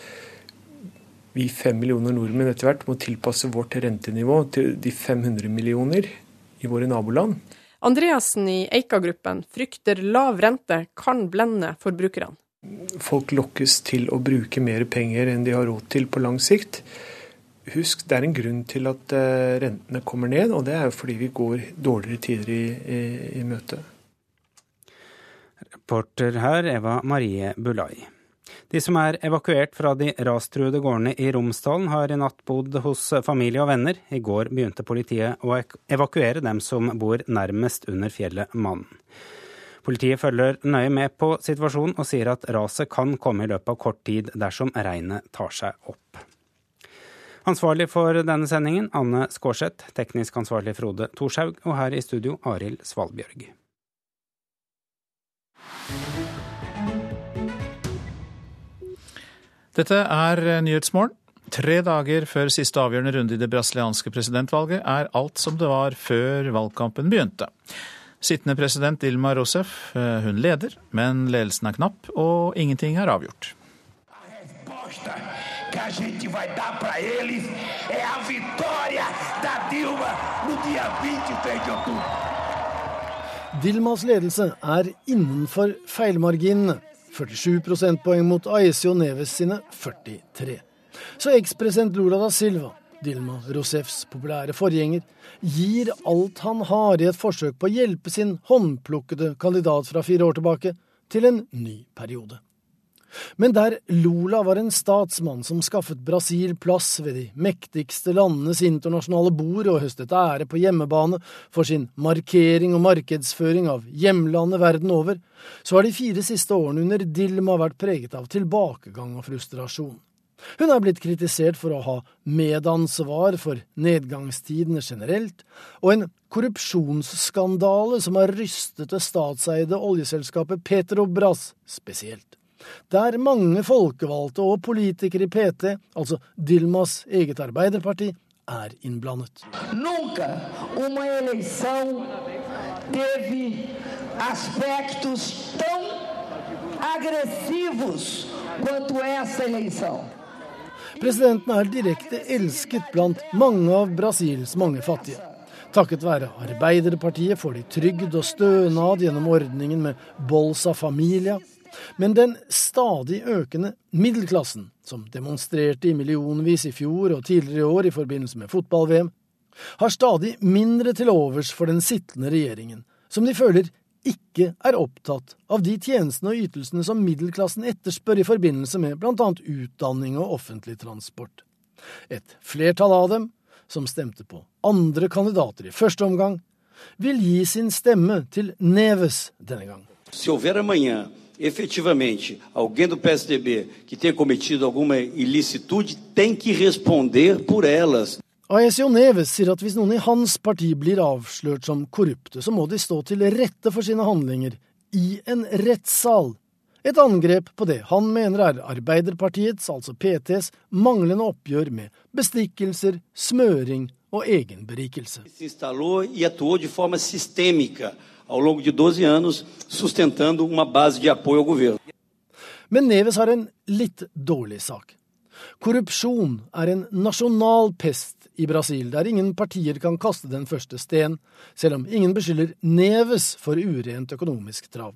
vi fem millioner nordmenn etter hvert må tilpasse vårt rentenivå til de 500 millioner i våre naboland. Andreassen i Eika-gruppen frykter lav rente kan blende forbrukerne. Folk lokkes til å bruke mer penger enn de har råd til på lang sikt. Husk, det er en grunn til at eh, rentene kommer ned, og det er jo fordi vi går dårligere tider i, i, i møte. Reporter her, Eva Marie Bulai. De som er evakuert fra de rastruede gårdene i Romsdalen, har i natt bodd hos familie og venner. I går begynte politiet å evakuere dem som bor nærmest under fjellet Mannen. Politiet følger nøye med på situasjonen og sier at raset kan komme i løpet av kort tid dersom regnet tar seg opp. Ansvarlig for denne sendingen Anne Skårseth, teknisk ansvarlig Frode Thorshaug, og her i studio Arild Svalbjørg. Dette er Nyhetsmorgen. Tre dager før siste avgjørende runde i det brasilianske presidentvalget er alt som det var før valgkampen begynte. Sittende president Dilma Rousef eh, hun leder, men ledelsen er knapp, og ingenting er avgjort. Dilmas ledelse er innenfor feilmarginene. 47 prosentpoeng mot Aesio Neves sine 43. Så ekspresident Lula da Silva, Dilma Rosefs populære forgjenger, gir alt han har i et forsøk på å hjelpe sin håndplukkede kandidat fra fire år tilbake til en ny periode. Men der Lula var en statsmann som skaffet Brasil plass ved de mektigste landenes internasjonale bord og høstet ære på hjemmebane for sin markering og markedsføring av hjemlandet verden over, så har de fire siste årene under Dilma vært preget av tilbakegang og frustrasjon. Hun er blitt kritisert for å ha medansvar for nedgangstidene generelt, og en korrupsjonsskandale som har rystet det statseide oljeselskapet Petrobras spesielt der mange folkevalgte og politikere i PT, altså Dilmas eget Arbeiderparti, er innblandet. Nunca uma eleição teve aspectos tão agressivos quanto essa eleição. Presidenten er direkte elsket blant mange av Brasils mange fattige. Takket være Arbeiderpartiet får de trygd og stønad gjennom ordningen med Bolsa Familia, men den stadig økende middelklassen, som demonstrerte i millionvis i fjor og tidligere i år i forbindelse med fotball-VM, har stadig mindre til overs for den sittende regjeringen, som de føler ikke er opptatt av de tjenestene og ytelsene som middelklassen etterspør i forbindelse med bl.a. utdanning og offentlig transport. Et flertall av dem, som stemte på andre kandidater i første omgang, vil gi sin stemme til Neves denne gang. Se houver amanhã efetivamente alguém do PSDB que tenha cometido alguma ilicitude tem que responder por elas. Aesio Neves sier at hvis noen i hans parti blir avslørt som korrupte, så må de stå til rette for sine handlinger i en rettssal. Et angrep på det han mener er Arbeiderpartiets, altså PTs, manglende oppgjør med bestikkelser, smøring og egenberikelse. Se instalou e atuou de forma sistêmica ao longo de 12 anos, sustentando uma base de apoio ao governo. Men Neves har en litt dårlig sak. Korrupsjon er en nasjonal pest i Brasil, der ingen partier kan kaste den første sten, selv om ingen beskylder Neves for urent økonomisk trav.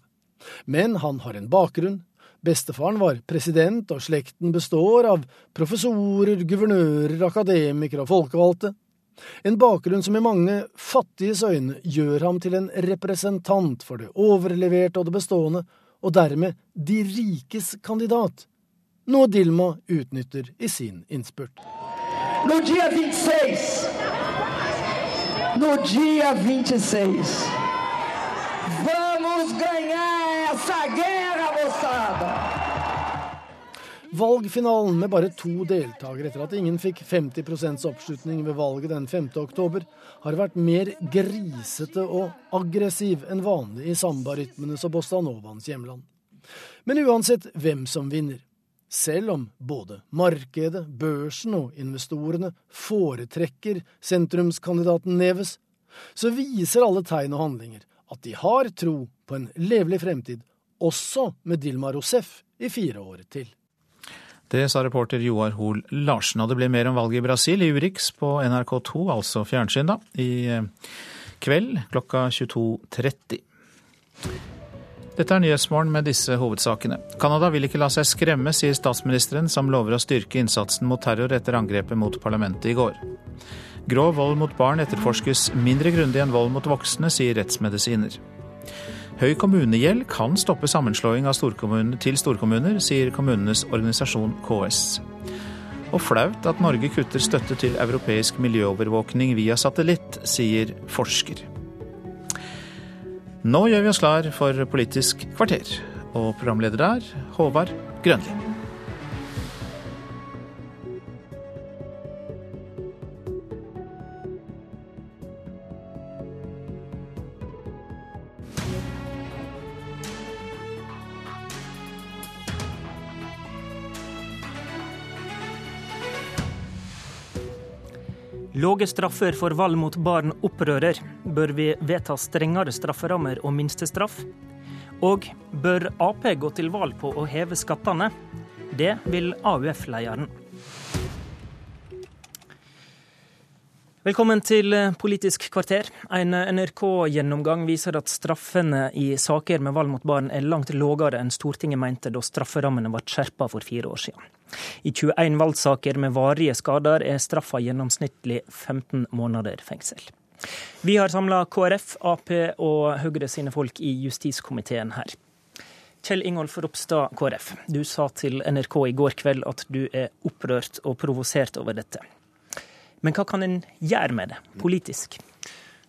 Men han har en bakgrunn. Bestefaren var president, og slekten består av professorer, guvernører, akademikere og folkevalgte. En bakgrunn som i mange fattiges øyne gjør ham til en representant for det overleverte og det bestående, og dermed de rikes kandidat, noe Dilma utnytter i sin innspurt. No dia 26, no dia 26, vamos ganhar essa guerra, moçada! Valgfinalen med bare to deltakere etter at ingen fikk 50% oppslutning ved valget den 5. oktober, har vært mer grisete og aggressiv enn vanlig i sambarytmenes og bostanovaens hjemland. Men uansett hvem som vinner, selv om både markedet, børsen og investorene foretrekker sentrumskandidaten Neves, så viser alle tegn og handlinger at de har tro på en levelig fremtid, også med Dilma Rousef i fire år til. Det sa reporter Joar Hoel Larsen. Og det blir mer om valget i Brasil i Urix på NRK2, altså fjernsyn, da, i eh, kveld klokka 22.30. Dette er Nyhetsmorgen med disse hovedsakene. Canada vil ikke la seg skremme, sier statsministeren, som lover å styrke innsatsen mot terror etter angrepet mot parlamentet i går. Grov vold mot barn etterforskes mindre grundig enn vold mot voksne, sier rettsmedisiner. Høy kommunegjeld kan stoppe sammenslåing av storkommuner til storkommuner, sier kommunenes organisasjon KS. Og flaut at Norge kutter støtte til europeisk miljøovervåkning via satellitt, sier forsker. Nå gjør vi oss klar for Politisk kvarter, og programleder er Håvard Grønli. Låge straffer for vold mot barn opprører. Bør vi vedta strengere strafferammer og minstestraff? Og bør Ap gå til valg på å heve skattene? Det vil AUF-lederen. Velkommen til Politisk kvarter. En NRK-gjennomgang viser at straffene i saker med vold mot barn er langt lågere enn Stortinget mente da strafferammene ble skjerpa for fire år siden. I 21 valgsaker med varige skader er straffa gjennomsnittlig 15 måneder fengsel. Vi har samla KrF, Ap og Høyre sine folk i justiskomiteen her. Kjell Ingolf Ropstad, KrF. Du sa til NRK i går kveld at du er opprørt og provosert over dette. Men hva kan en gjøre med det, politisk?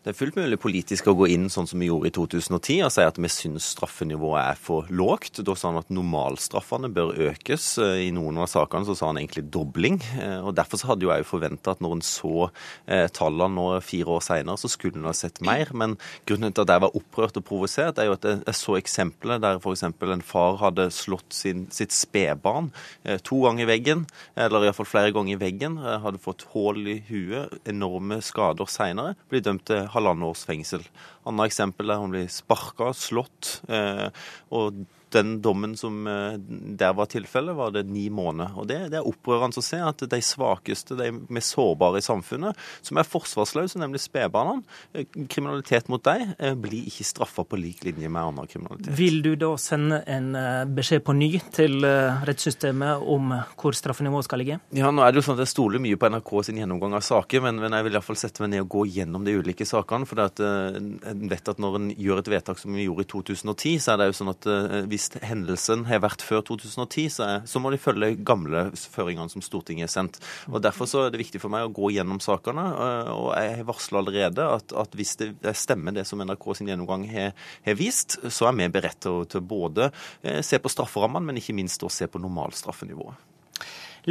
Det er fullt mulig politisk å gå inn sånn som vi gjorde i 2010 og si at vi syns straffenivået er for lågt. Da sa han at normalstraffene bør økes. I noen av sakene så sa han egentlig dobling. og Derfor så hadde jeg jo forventa at når en så eh, tallene nå fire år seinere, så skulle en ha sett mer. Men grunnen til at jeg var opprørt og provosert, er jo at jeg så eksempler der f.eks. en far hadde slått sin, sitt spedbarn eh, to ganger i veggen, eller iallfall flere ganger i veggen, eh, hadde fått hull i huet, enorme skader seinere, blir dømt til halvannet års fengsel. Annet eksempel er hun blir sparka, slått. Eh, og den dommen som eh, der var tilfellet, var det ni måneder. Og det, det, er opprørende å se at de svakeste, de mest sårbare i samfunnet, som er forsvarsløse, nemlig spedbarna, eh, kriminalitet mot dem, eh, blir ikke straffa på lik linje med annen kriminalitet. Vil du da sende en beskjed på ny til rettssystemet om hvor straffenivået skal ligge? Ja, nå er det jo sånn at Jeg stoler mye på NRK sin gjennomgang av saker, men, men jeg vil iallfall sette meg ned og gå gjennom de ulike sakene. For jeg vet at når en gjør et vedtak som vi gjorde i 2010, så er det jo sånn at hvis hvis hendelsen har vært før 2010, så, så må de følge gamle føringene som Stortinget har sendt. Og Derfor så er det viktig for meg å gå gjennom sakene. Øh, og Jeg har varsla allerede at, at, hvis det stemmer det som NRK sin gjennomgang har, har vist, så er vi beredt til, til både eh, se på strafferammene, men ikke minst å se på normalstraffenivået.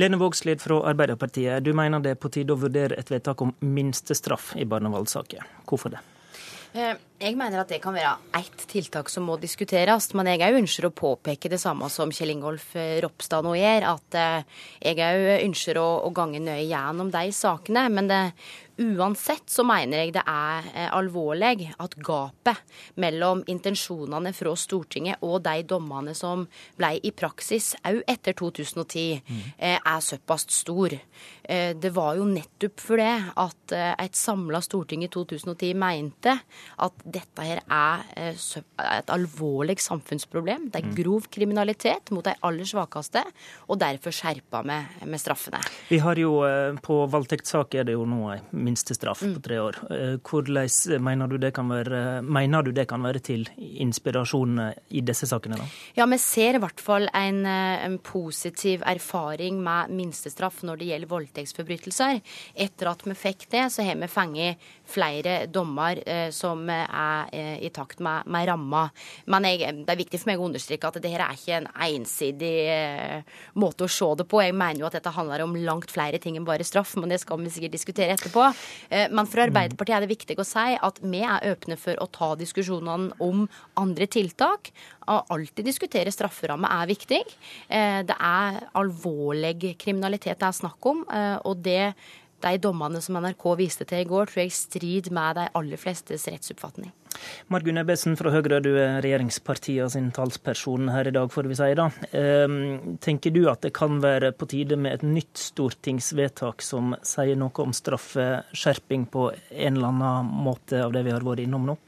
Lene Vågslid fra Arbeiderpartiet, du mener det er på tide å vurdere et vedtak om minstestraff i barnevoldssaker. Hvorfor det? Eh, jeg mener at det kan være ett tiltak som må diskuteres, men jeg òg ønsker å påpeke det samme som Kjell Ingolf eh, Ropstad nå gjør, at eh, jeg òg ønsker å, å gange nøye gjennom de sakene. Men det, Uansett så mener jeg det er eh, alvorlig at gapet mellom intensjonene fra Stortinget og de dommene som ble i praksis òg etter 2010, mm. Eh, er såpass stor. Eh, det var jo nettopp for det at et samla storting i 2010 mente at dette her er et alvorlig samfunnsproblem. Det er mm. grov kriminalitet mot de aller svakeste, og derfor skjerpa vi med straffene. Vi har jo på voldtektssaker er det jo nå minstestraff på tre år. Eh, hvordan mener du, det kan være, mener du det kan være til inspirasjon i disse sakene? da? Ja, Vi ser i hvert fall en, eh, en positiv erfaring med minstestraff når det gjelder voldtektsforbrytelser. Etter at vi fikk det, så har vi fengt flere dommer eh, som er eh, i takt med, med ramma. Men jeg, det er viktig for meg å understreke at dette er ikke en ensidig eh, måte å se det på. Jeg mener jo at dette handler om langt flere ting enn bare straff, men det skal vi sikkert diskutere etterpå. Men for Arbeiderpartiet er det viktig å si at vi er åpne for å ta diskusjonene om andre tiltak. Å alltid diskutere strafferamme er viktig. Det er alvorlig kriminalitet det er snakk om, og det de dommene som NRK viste til i går, tror jeg strider med de aller flestes rettsoppfatning. Margunn Ebbesen fra Høyre, du er regjeringspartiet sin talsperson her i dag, får vi si. da. Ehm, tenker du at det kan være på tide med et nytt stortingsvedtak som sier noe om straffeskjerping på en eller annen måte av det vi har vært innom nå?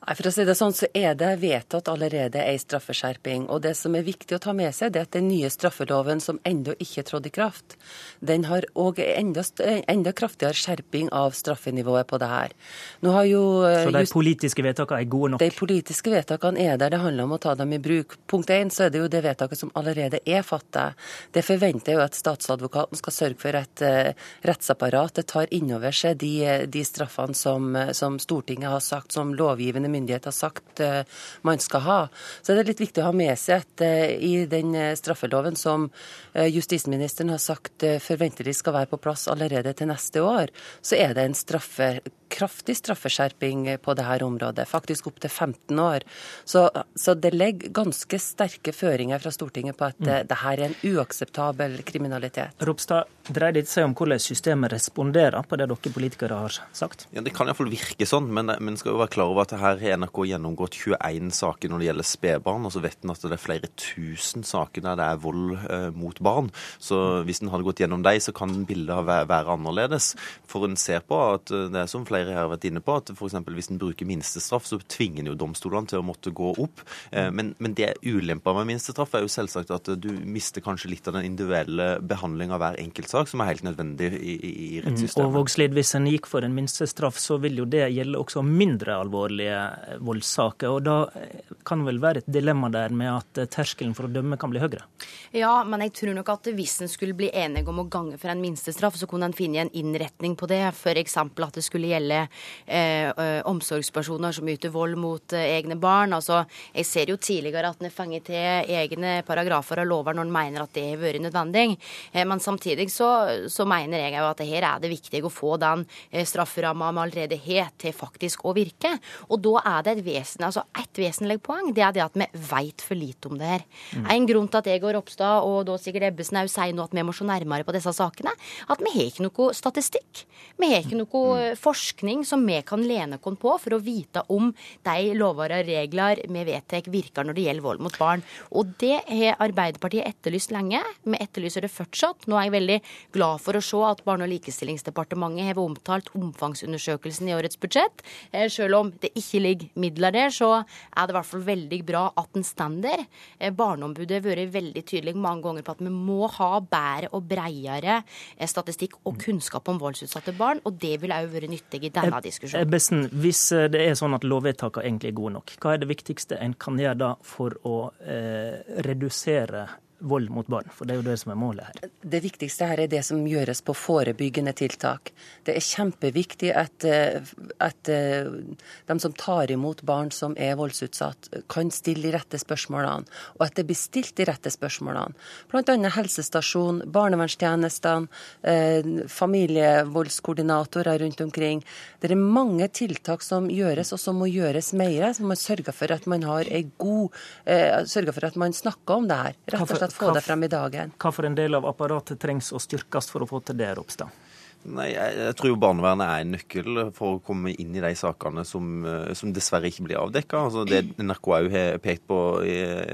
Nei, For å si det sånn, så er det vedtatt allerede ei straffeskjerping. Og det som er viktig å ta med seg, det er at den nye straffeloven som ennå ikke trådte i kraft, den har òg enda, enda, kraftigere skjerping av straffenivået på det her. Jo, så de politiske vedtakene er gode nok? De politiske vedtakene er der. Det handler om å ta dem i bruk. Punkt én så er det jo det vedtaket som allerede er fattet. Det forventer jeg jo at statsadvokaten skal sørge for at uh, rettsapparatet tar inn over seg de, de straffene som, som Stortinget har sagt som lovgivende myndighet har sagt uh, man skal ha. Så det er litt viktig å ha med seg at uh, i den uh, straffeloven som justisministeren har sagt forventelig skal være på plass allerede til neste år, så er det en straffe, kraftig straffeskjerping på dette området. Faktisk opptil 15 år. Så, så, det legger ganske sterke føringer fra Stortinget på at mm. det her er en uakseptabel kriminalitet. Ropstad, dreier det seg om hvordan systemet responderer på det dere politikere har sagt? Ja, Det kan iallfall virke sånn, men vi skal jo være klar over at her har NRK gjennomgått 21 saker når det gjelder spedbarn, og så vet en at det er flere tusen saker der det er vold eh, mot barn. Så hvis en hadde gått gjennom dem, så kan bildet være, være annerledes. For en ser på at eh, det er som flere her har vært inne på, at f.eks. hvis en bruker minstestraff, så tvinger en jo domstolene til å måtte gå opp. Eh, men, men det ulempa med minstestraff er jo selvsagt at du mister kanskje litt av den individuelle behandlinga av hver enkeltsak, som er helt nødvendig i, i, i mm, rettssystemet. Og Vågslid, hvis en gikk for en minstestraff, så vil jo det gjelde også mindre alvorlige voldssaker. og Da kan det vel være et dilemma der med at terskelen for å dømme kan bli høyere? Ja, men jeg tror nok at hvis en skulle bli enig om å gange for en minstestraff, så kunne en finne en innretning på det. F.eks. at det skulle gjelde eh, omsorgspersoner som yter vold mot eh, egne barn. Altså, jeg ser jo tidligere at en fanget til egne paragrafer og lover når en mener at det har vært nødvendig. Eh, men samtidig så, så mener jeg jo at her er det viktig å få den eh, strafferamma vi allerede har, til faktisk å virke. Og da er det et vesen, altså et vesentlig poeng, det er det at vi veit for lite om det her. Mm. En grunn til at jeg og Ropstad og da sikkert Ebbesen òg sier nå at vi må se nærmere på disse sakene, at vi har ikke noe statistikk. Vi har ikke noe mm. Eh, forskning som vi kan lene oss på for å vite om de lover og regler vi vedtar virker når det gjelder vold mot barn. Og det har Arbeiderpartiet etterlyst lenge. Vi etterlyser det fortsatt. Nå er jeg veldig glad for å se at Barne- og likestillingsdepartementet har omtalt omfangsundersøkelsen i årets budsjett. Eh, selv om det ikke ligger midler der, så er det i hvert fall veldig bra at den står der. Eh, Barneombudet har vært veldig tydelig mange ganger på at vi må ha bedre og bredere eh, statistikk og kunnskap om voldsutsatte barn, og det vil òg være nyttig i denne diskusjonen. Ebbesen, hvis det er sånn at lovvedtakene egentlig er gode nok, hva er det viktigste en kan gjøre da for å eh, redusere vold mot barn? For det er jo det som er målet her. Det viktigste her er det som gjøres på forebyggende tiltak. Det er kjempeviktig at, eh, at eh, de som tar imot barn som er voldsutsatt, kan stille de rette spørsmålene, og at det blir stilt de rette spørsmålene. Bl.a. helsestasjon, barnevernstjenestene, eh, familievoldskoordinatorer rundt omkring. Det er mange tiltak som gjøres, og som må gjøres mer. Som må sørge for at man har ei god Sørge for at man snakker om det her. rett og slett få det frem i dagen. Hva for en del av apparatet trengs å styrkes for å få til det, Ropstad? Nei, jeg, jeg, tror jo barnevernet er en nøkkel for å komme inn i de sakene som, eh, som dessverre ikke blir avdekka. Altså det NRK òg har pekt på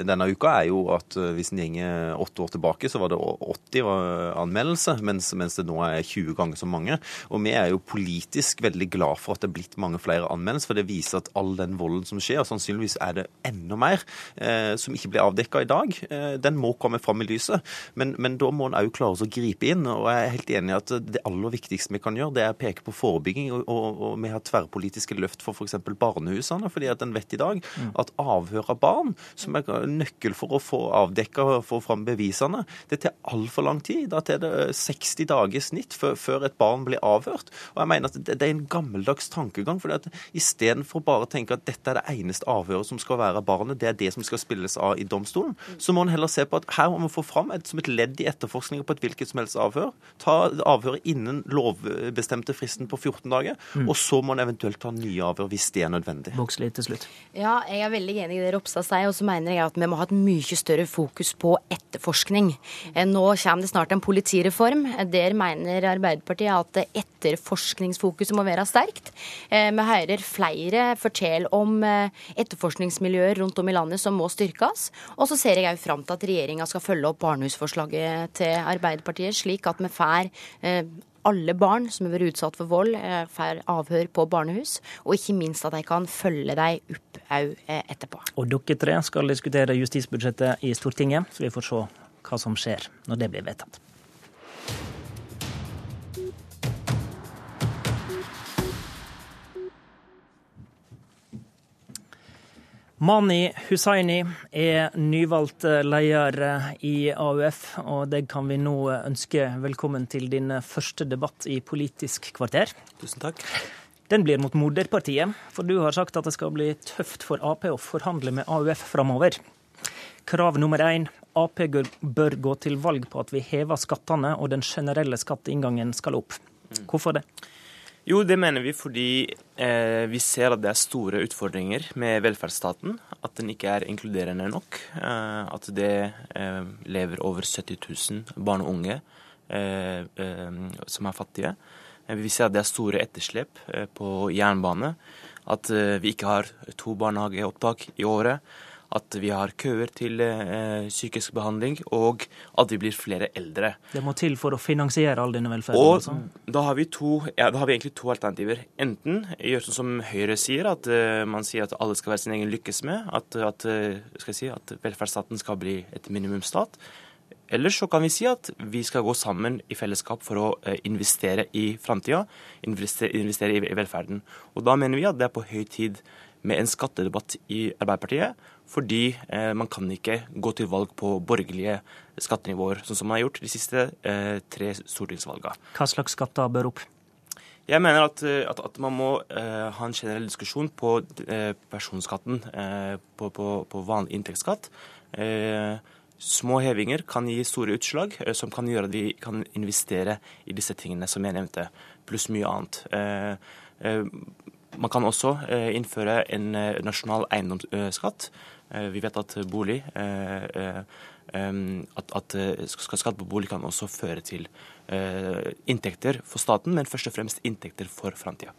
denne uka, er jo at eh, hvis en går åtte år tilbake, så var det 80 anmeldelser, mens, mens, det nå er 20 ganger så mange. Og vi er jo politisk veldig glad for at det er blitt mange flere anmeldelser, for det viser at all den volden som skjer, og sannsynligvis er det enda mer, eh, som ikke blir avdekka i dag, eh, den må komme fram i lyset. Men, men da må en òg klare å gripe inn. Og jeg er helt enig i at det aller viktigste vi kan gjøre, det er å peke på forebygging. Og, og, og vi har tverrpolitiske løft for f.eks. barnehusene. fordi at en vet i dag mm. at avhør av barn, som er nøkkel for å få avdekka og få fram bevisene, det tar altfor lang tid. Da tar det 60 dager i snitt før, før, et barn blir avhørt. Og jeg mener at det, det er en gammeldags tankegang. fordi at Istedenfor bare å tenke at dette er det eneste avhøret som skal være av barnet, det er det som skal spilles av i domstolen, mm. så må en heller se på at her må vi få fram et, som et ledd i etterforskninga på et hvilket som helst avhør. Ta avhøret innen lovbestemte fristen på 14 dager. Mm. Og så må en eventuelt ta nye avhør hvis det er nødvendig. Vågslid til slutt. Ja, jeg er veldig enig i det Ropstad sier. Og så mener jeg at vi må ha et mye større fokus på etterforskning. Eh, nå kommer det snart en politireform. Der mener Arbeiderpartiet at etterforskningsfokuset må være sterkt. Eh, vi hører flere fortelle om eh, etterforskningsmiljøer rundt om i landet som må styrkes. Og så ser jeg òg fram til at regjeringa skal følge opp barnehusforslaget til Arbeiderpartiet, slik at vi får alle barn som har vært utsatt for vold, får avhør på barnehus. Og ikke minst at de kan følge dem opp òg etterpå. Og dere tre skal diskutere justisbudsjettet i Stortinget, så vi får se hva som skjer når det blir vedtatt. Mani Hussaini er nyvalgt leder i AUF, og deg kan vi nå ønske velkommen til din første debatt i Politisk kvarter. Tusen takk. Den blir mot moderpartiet, for du har sagt at det skal bli tøft for Ap å forhandle med AUF framover. Krav nummer én Ap bør gå til valg på at vi hever skattene og den generelle skatteinngangen skal opp. Hvorfor det? Jo, det mener vi fordi eh, vi ser at det er store utfordringer med velferdsstaten. At den ikke er inkluderende nok. Eh, at det eh, lever over 70 000 barn og unge eh, eh, som er fattige. Eh, vi ser at det er store etterslep på jernbane. At vi ikke har to barnehageopptak i året at vi har køer til eh, psykisk behandling, og at vi blir flere eldre. Det må til for å finansiere all denne velferden? Og altså. da har, vi to, ja, da har vi egentlig to alternativer. Enten gjøre sånn som Høyre sier, at eh, man sier at alle skal være sin egen lykkes med, at, at, uh, si, at velferdsstaten skal bli et minimumsstat. Eller så kan vi si at vi skal gå sammen i fellesskap for å uh, investere i framtida, investere, investere i velferden. Og da mener vi at det er på høy tid med en skattedebatt i Arbeiderpartiet fordi eh, man kan ikke gå til valg på borgerlige skattenivåer, sånn som man har gjort de siste eh, tre stortingsvalgene. Hva slags skatter bør opp? Jeg mener at, eh, at, at man må eh, ha en generell diskusjon på uh, personskatten, uh, på, på, på, vanlig inntektsskatt. små hevinger kan gi store utslag, som kan gjøre at vi kan investere i disse tingene som jeg nevnte, pluss mye annet. Man kan også innføre en nasjonal eiendomsskatt Eh, vi vet at bolig eh, eh, at, at skatt på bolig kan også føre til inntekter for staten, men først og fremst inntekter for framtida.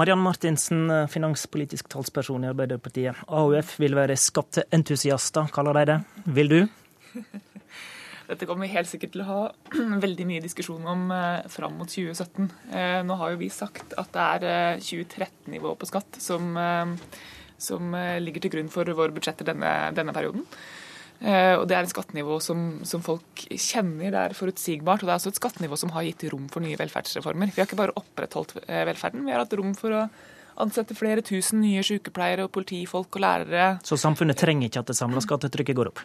Mariann Martinsen, finanspolitisk talsperson i Arbeiderpartiet. AUF vil være skatteentusiaster, kaller de det. Vil du? Dette kommer vi helt sikkert til å ha veldig mye diskusjon om eh, fram mot 2017. Eh, nå har jo vi sagt at det er eh, 2013-nivå på skatt som eh, som eh, ligger til grunn for våre budsjetter denne, denne perioden. Eh, og Det er et skattenivå som, som, folk kjenner, det er forutsigbart. Og det er også et skattenivå som har gitt rom for nye velferdsreformer. Vi har ikke bare opprettholdt eh, velferden, vi har hatt rom for å ansette flere tusen nye sykepleiere og politifolk og lærere. Så samfunnet trenger ikke at det samla skattetrykket går opp?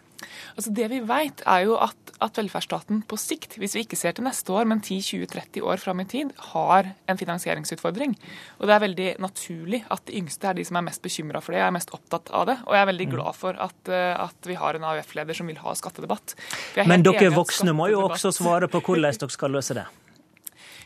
Altså Det vi vet, er jo at, at, velferdsstaten på sikt, hvis vi ikke ser til neste år, men 10-20-30 år fram i tid, har en finansieringsutfordring. Og det er veldig naturlig at de yngste er de som er mest bekymra for det, og er mest opptatt av det. Og jeg er veldig mm. glad for at, eh, at vi har en AUF-leder som vil ha skattedebatt. Men dere voksne må jo også svare på hvordan dere skal løse det?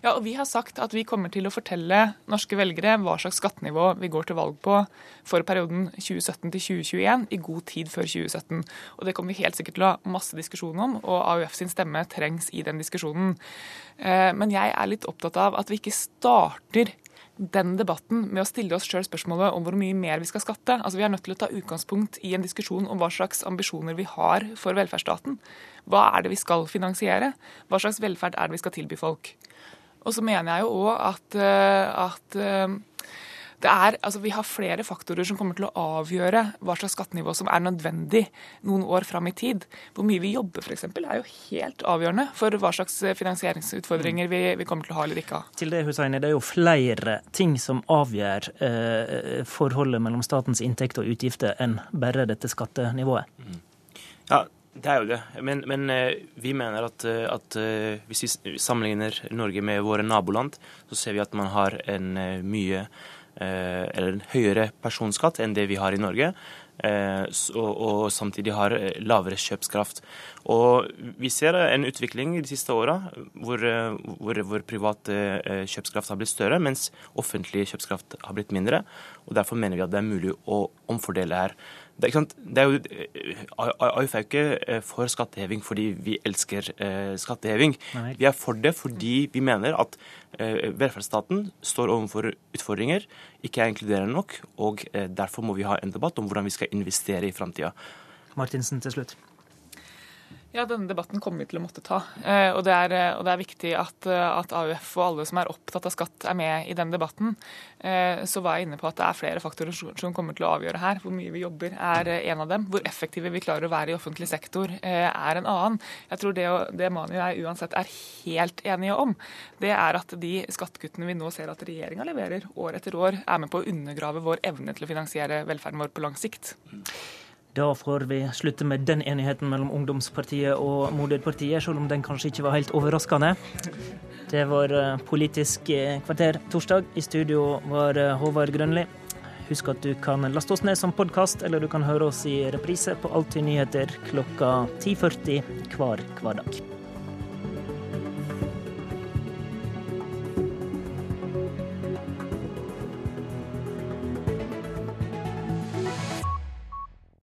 Ja, og Vi har sagt at vi kommer til å fortelle norske velgere hva slags skattenivå vi går til valg på for perioden 2017 til 2021 i god tid før 2017. Og Det kommer vi helt sikkert til å ha masse diskusjon om, og AUF sin stemme trengs i den diskusjonen. Eh, men jeg er litt opptatt av at vi ikke starter den debatten med å stille oss sjøl spørsmålet om hvor mye mer vi skal skatte. Altså Vi er nødt til å ta utgangspunkt i en diskusjon om hva slags ambisjoner vi har for velferdsstaten. Hva er det vi skal finansiere? Hva slags velferd er det vi skal tilby folk? Og så mener jeg jo òg at, eh, at eh, det er, altså Vi har flere faktorer som kommer til å avgjøre hva slags skattenivå som er nødvendig noen år fram i tid. Hvor mye vi jobber f.eks. er jo helt avgjørende for hva slags finansieringsutfordringer vi, vi, kommer til å ha eller ikke ha. Til det, Husseini, det er jo flere ting som avgjør eh, forholdet mellom statens inntekter og utgifter enn bare dette skattenivået. Mm. Ja, det er jo det. Men, men eh, vi mener at, eh, at, eh, hvis vi sammenligner Norge med våre naboland, så ser vi at man har en mye eller en høyere personskatt enn det vi har i Norge. Og, og, samtidig har lavere kjøpskraft. Og Vi ser en utvikling de siste åra hvor, hvor, hvor privat kjøpskraft har blitt større, mens offentlig kjøpskraft har blitt mindre. og Derfor mener vi at det er mulig å omfordele her. Det er, jo, AUF er jo ikke eh, for skatteheving fordi vi elsker eh, skatteheving. Vi er for det fordi vi mener at eh, velferdsstaten står overfor utfordringer, ikke er inkluderende nok, og derfor må vi ha en debatt om hvordan vi skal investere i framtida. Martinsen til slutt. Ja, denne debatten kommer vi til å måtte ta. Eh, og det er, eh, og det er viktig at, eh, at, AUF og alle som er opptatt av skatt, er med i den debatten. Så var jeg inne på at det er flere faktorer som kommer til å avgjøre her. Hvor mye vi jobber er en av dem. Hvor effektive vi klarer å være i offentlig sektor er en annen. Jeg tror det, det Mani og jeg uansett er helt enige om, det er at de skattekuttene vi nå ser at regjeringa leverer år etter år, er med på å undergrave vår evne til å finansiere velferden vår på lang sikt. Da får vi slutte med den enigheten mellom ungdomspartiet og moderpartiet, selv om den kanskje ikke var helt overraskende. Det var eh, Politisk eh, kvarter torsdag. I studio var eh, Håvard Grønli. Husk at du kan laste oss ned som podkast, eller du kan høre oss i reprise på Alltid nyheter klokka 10.40 hver hverdag.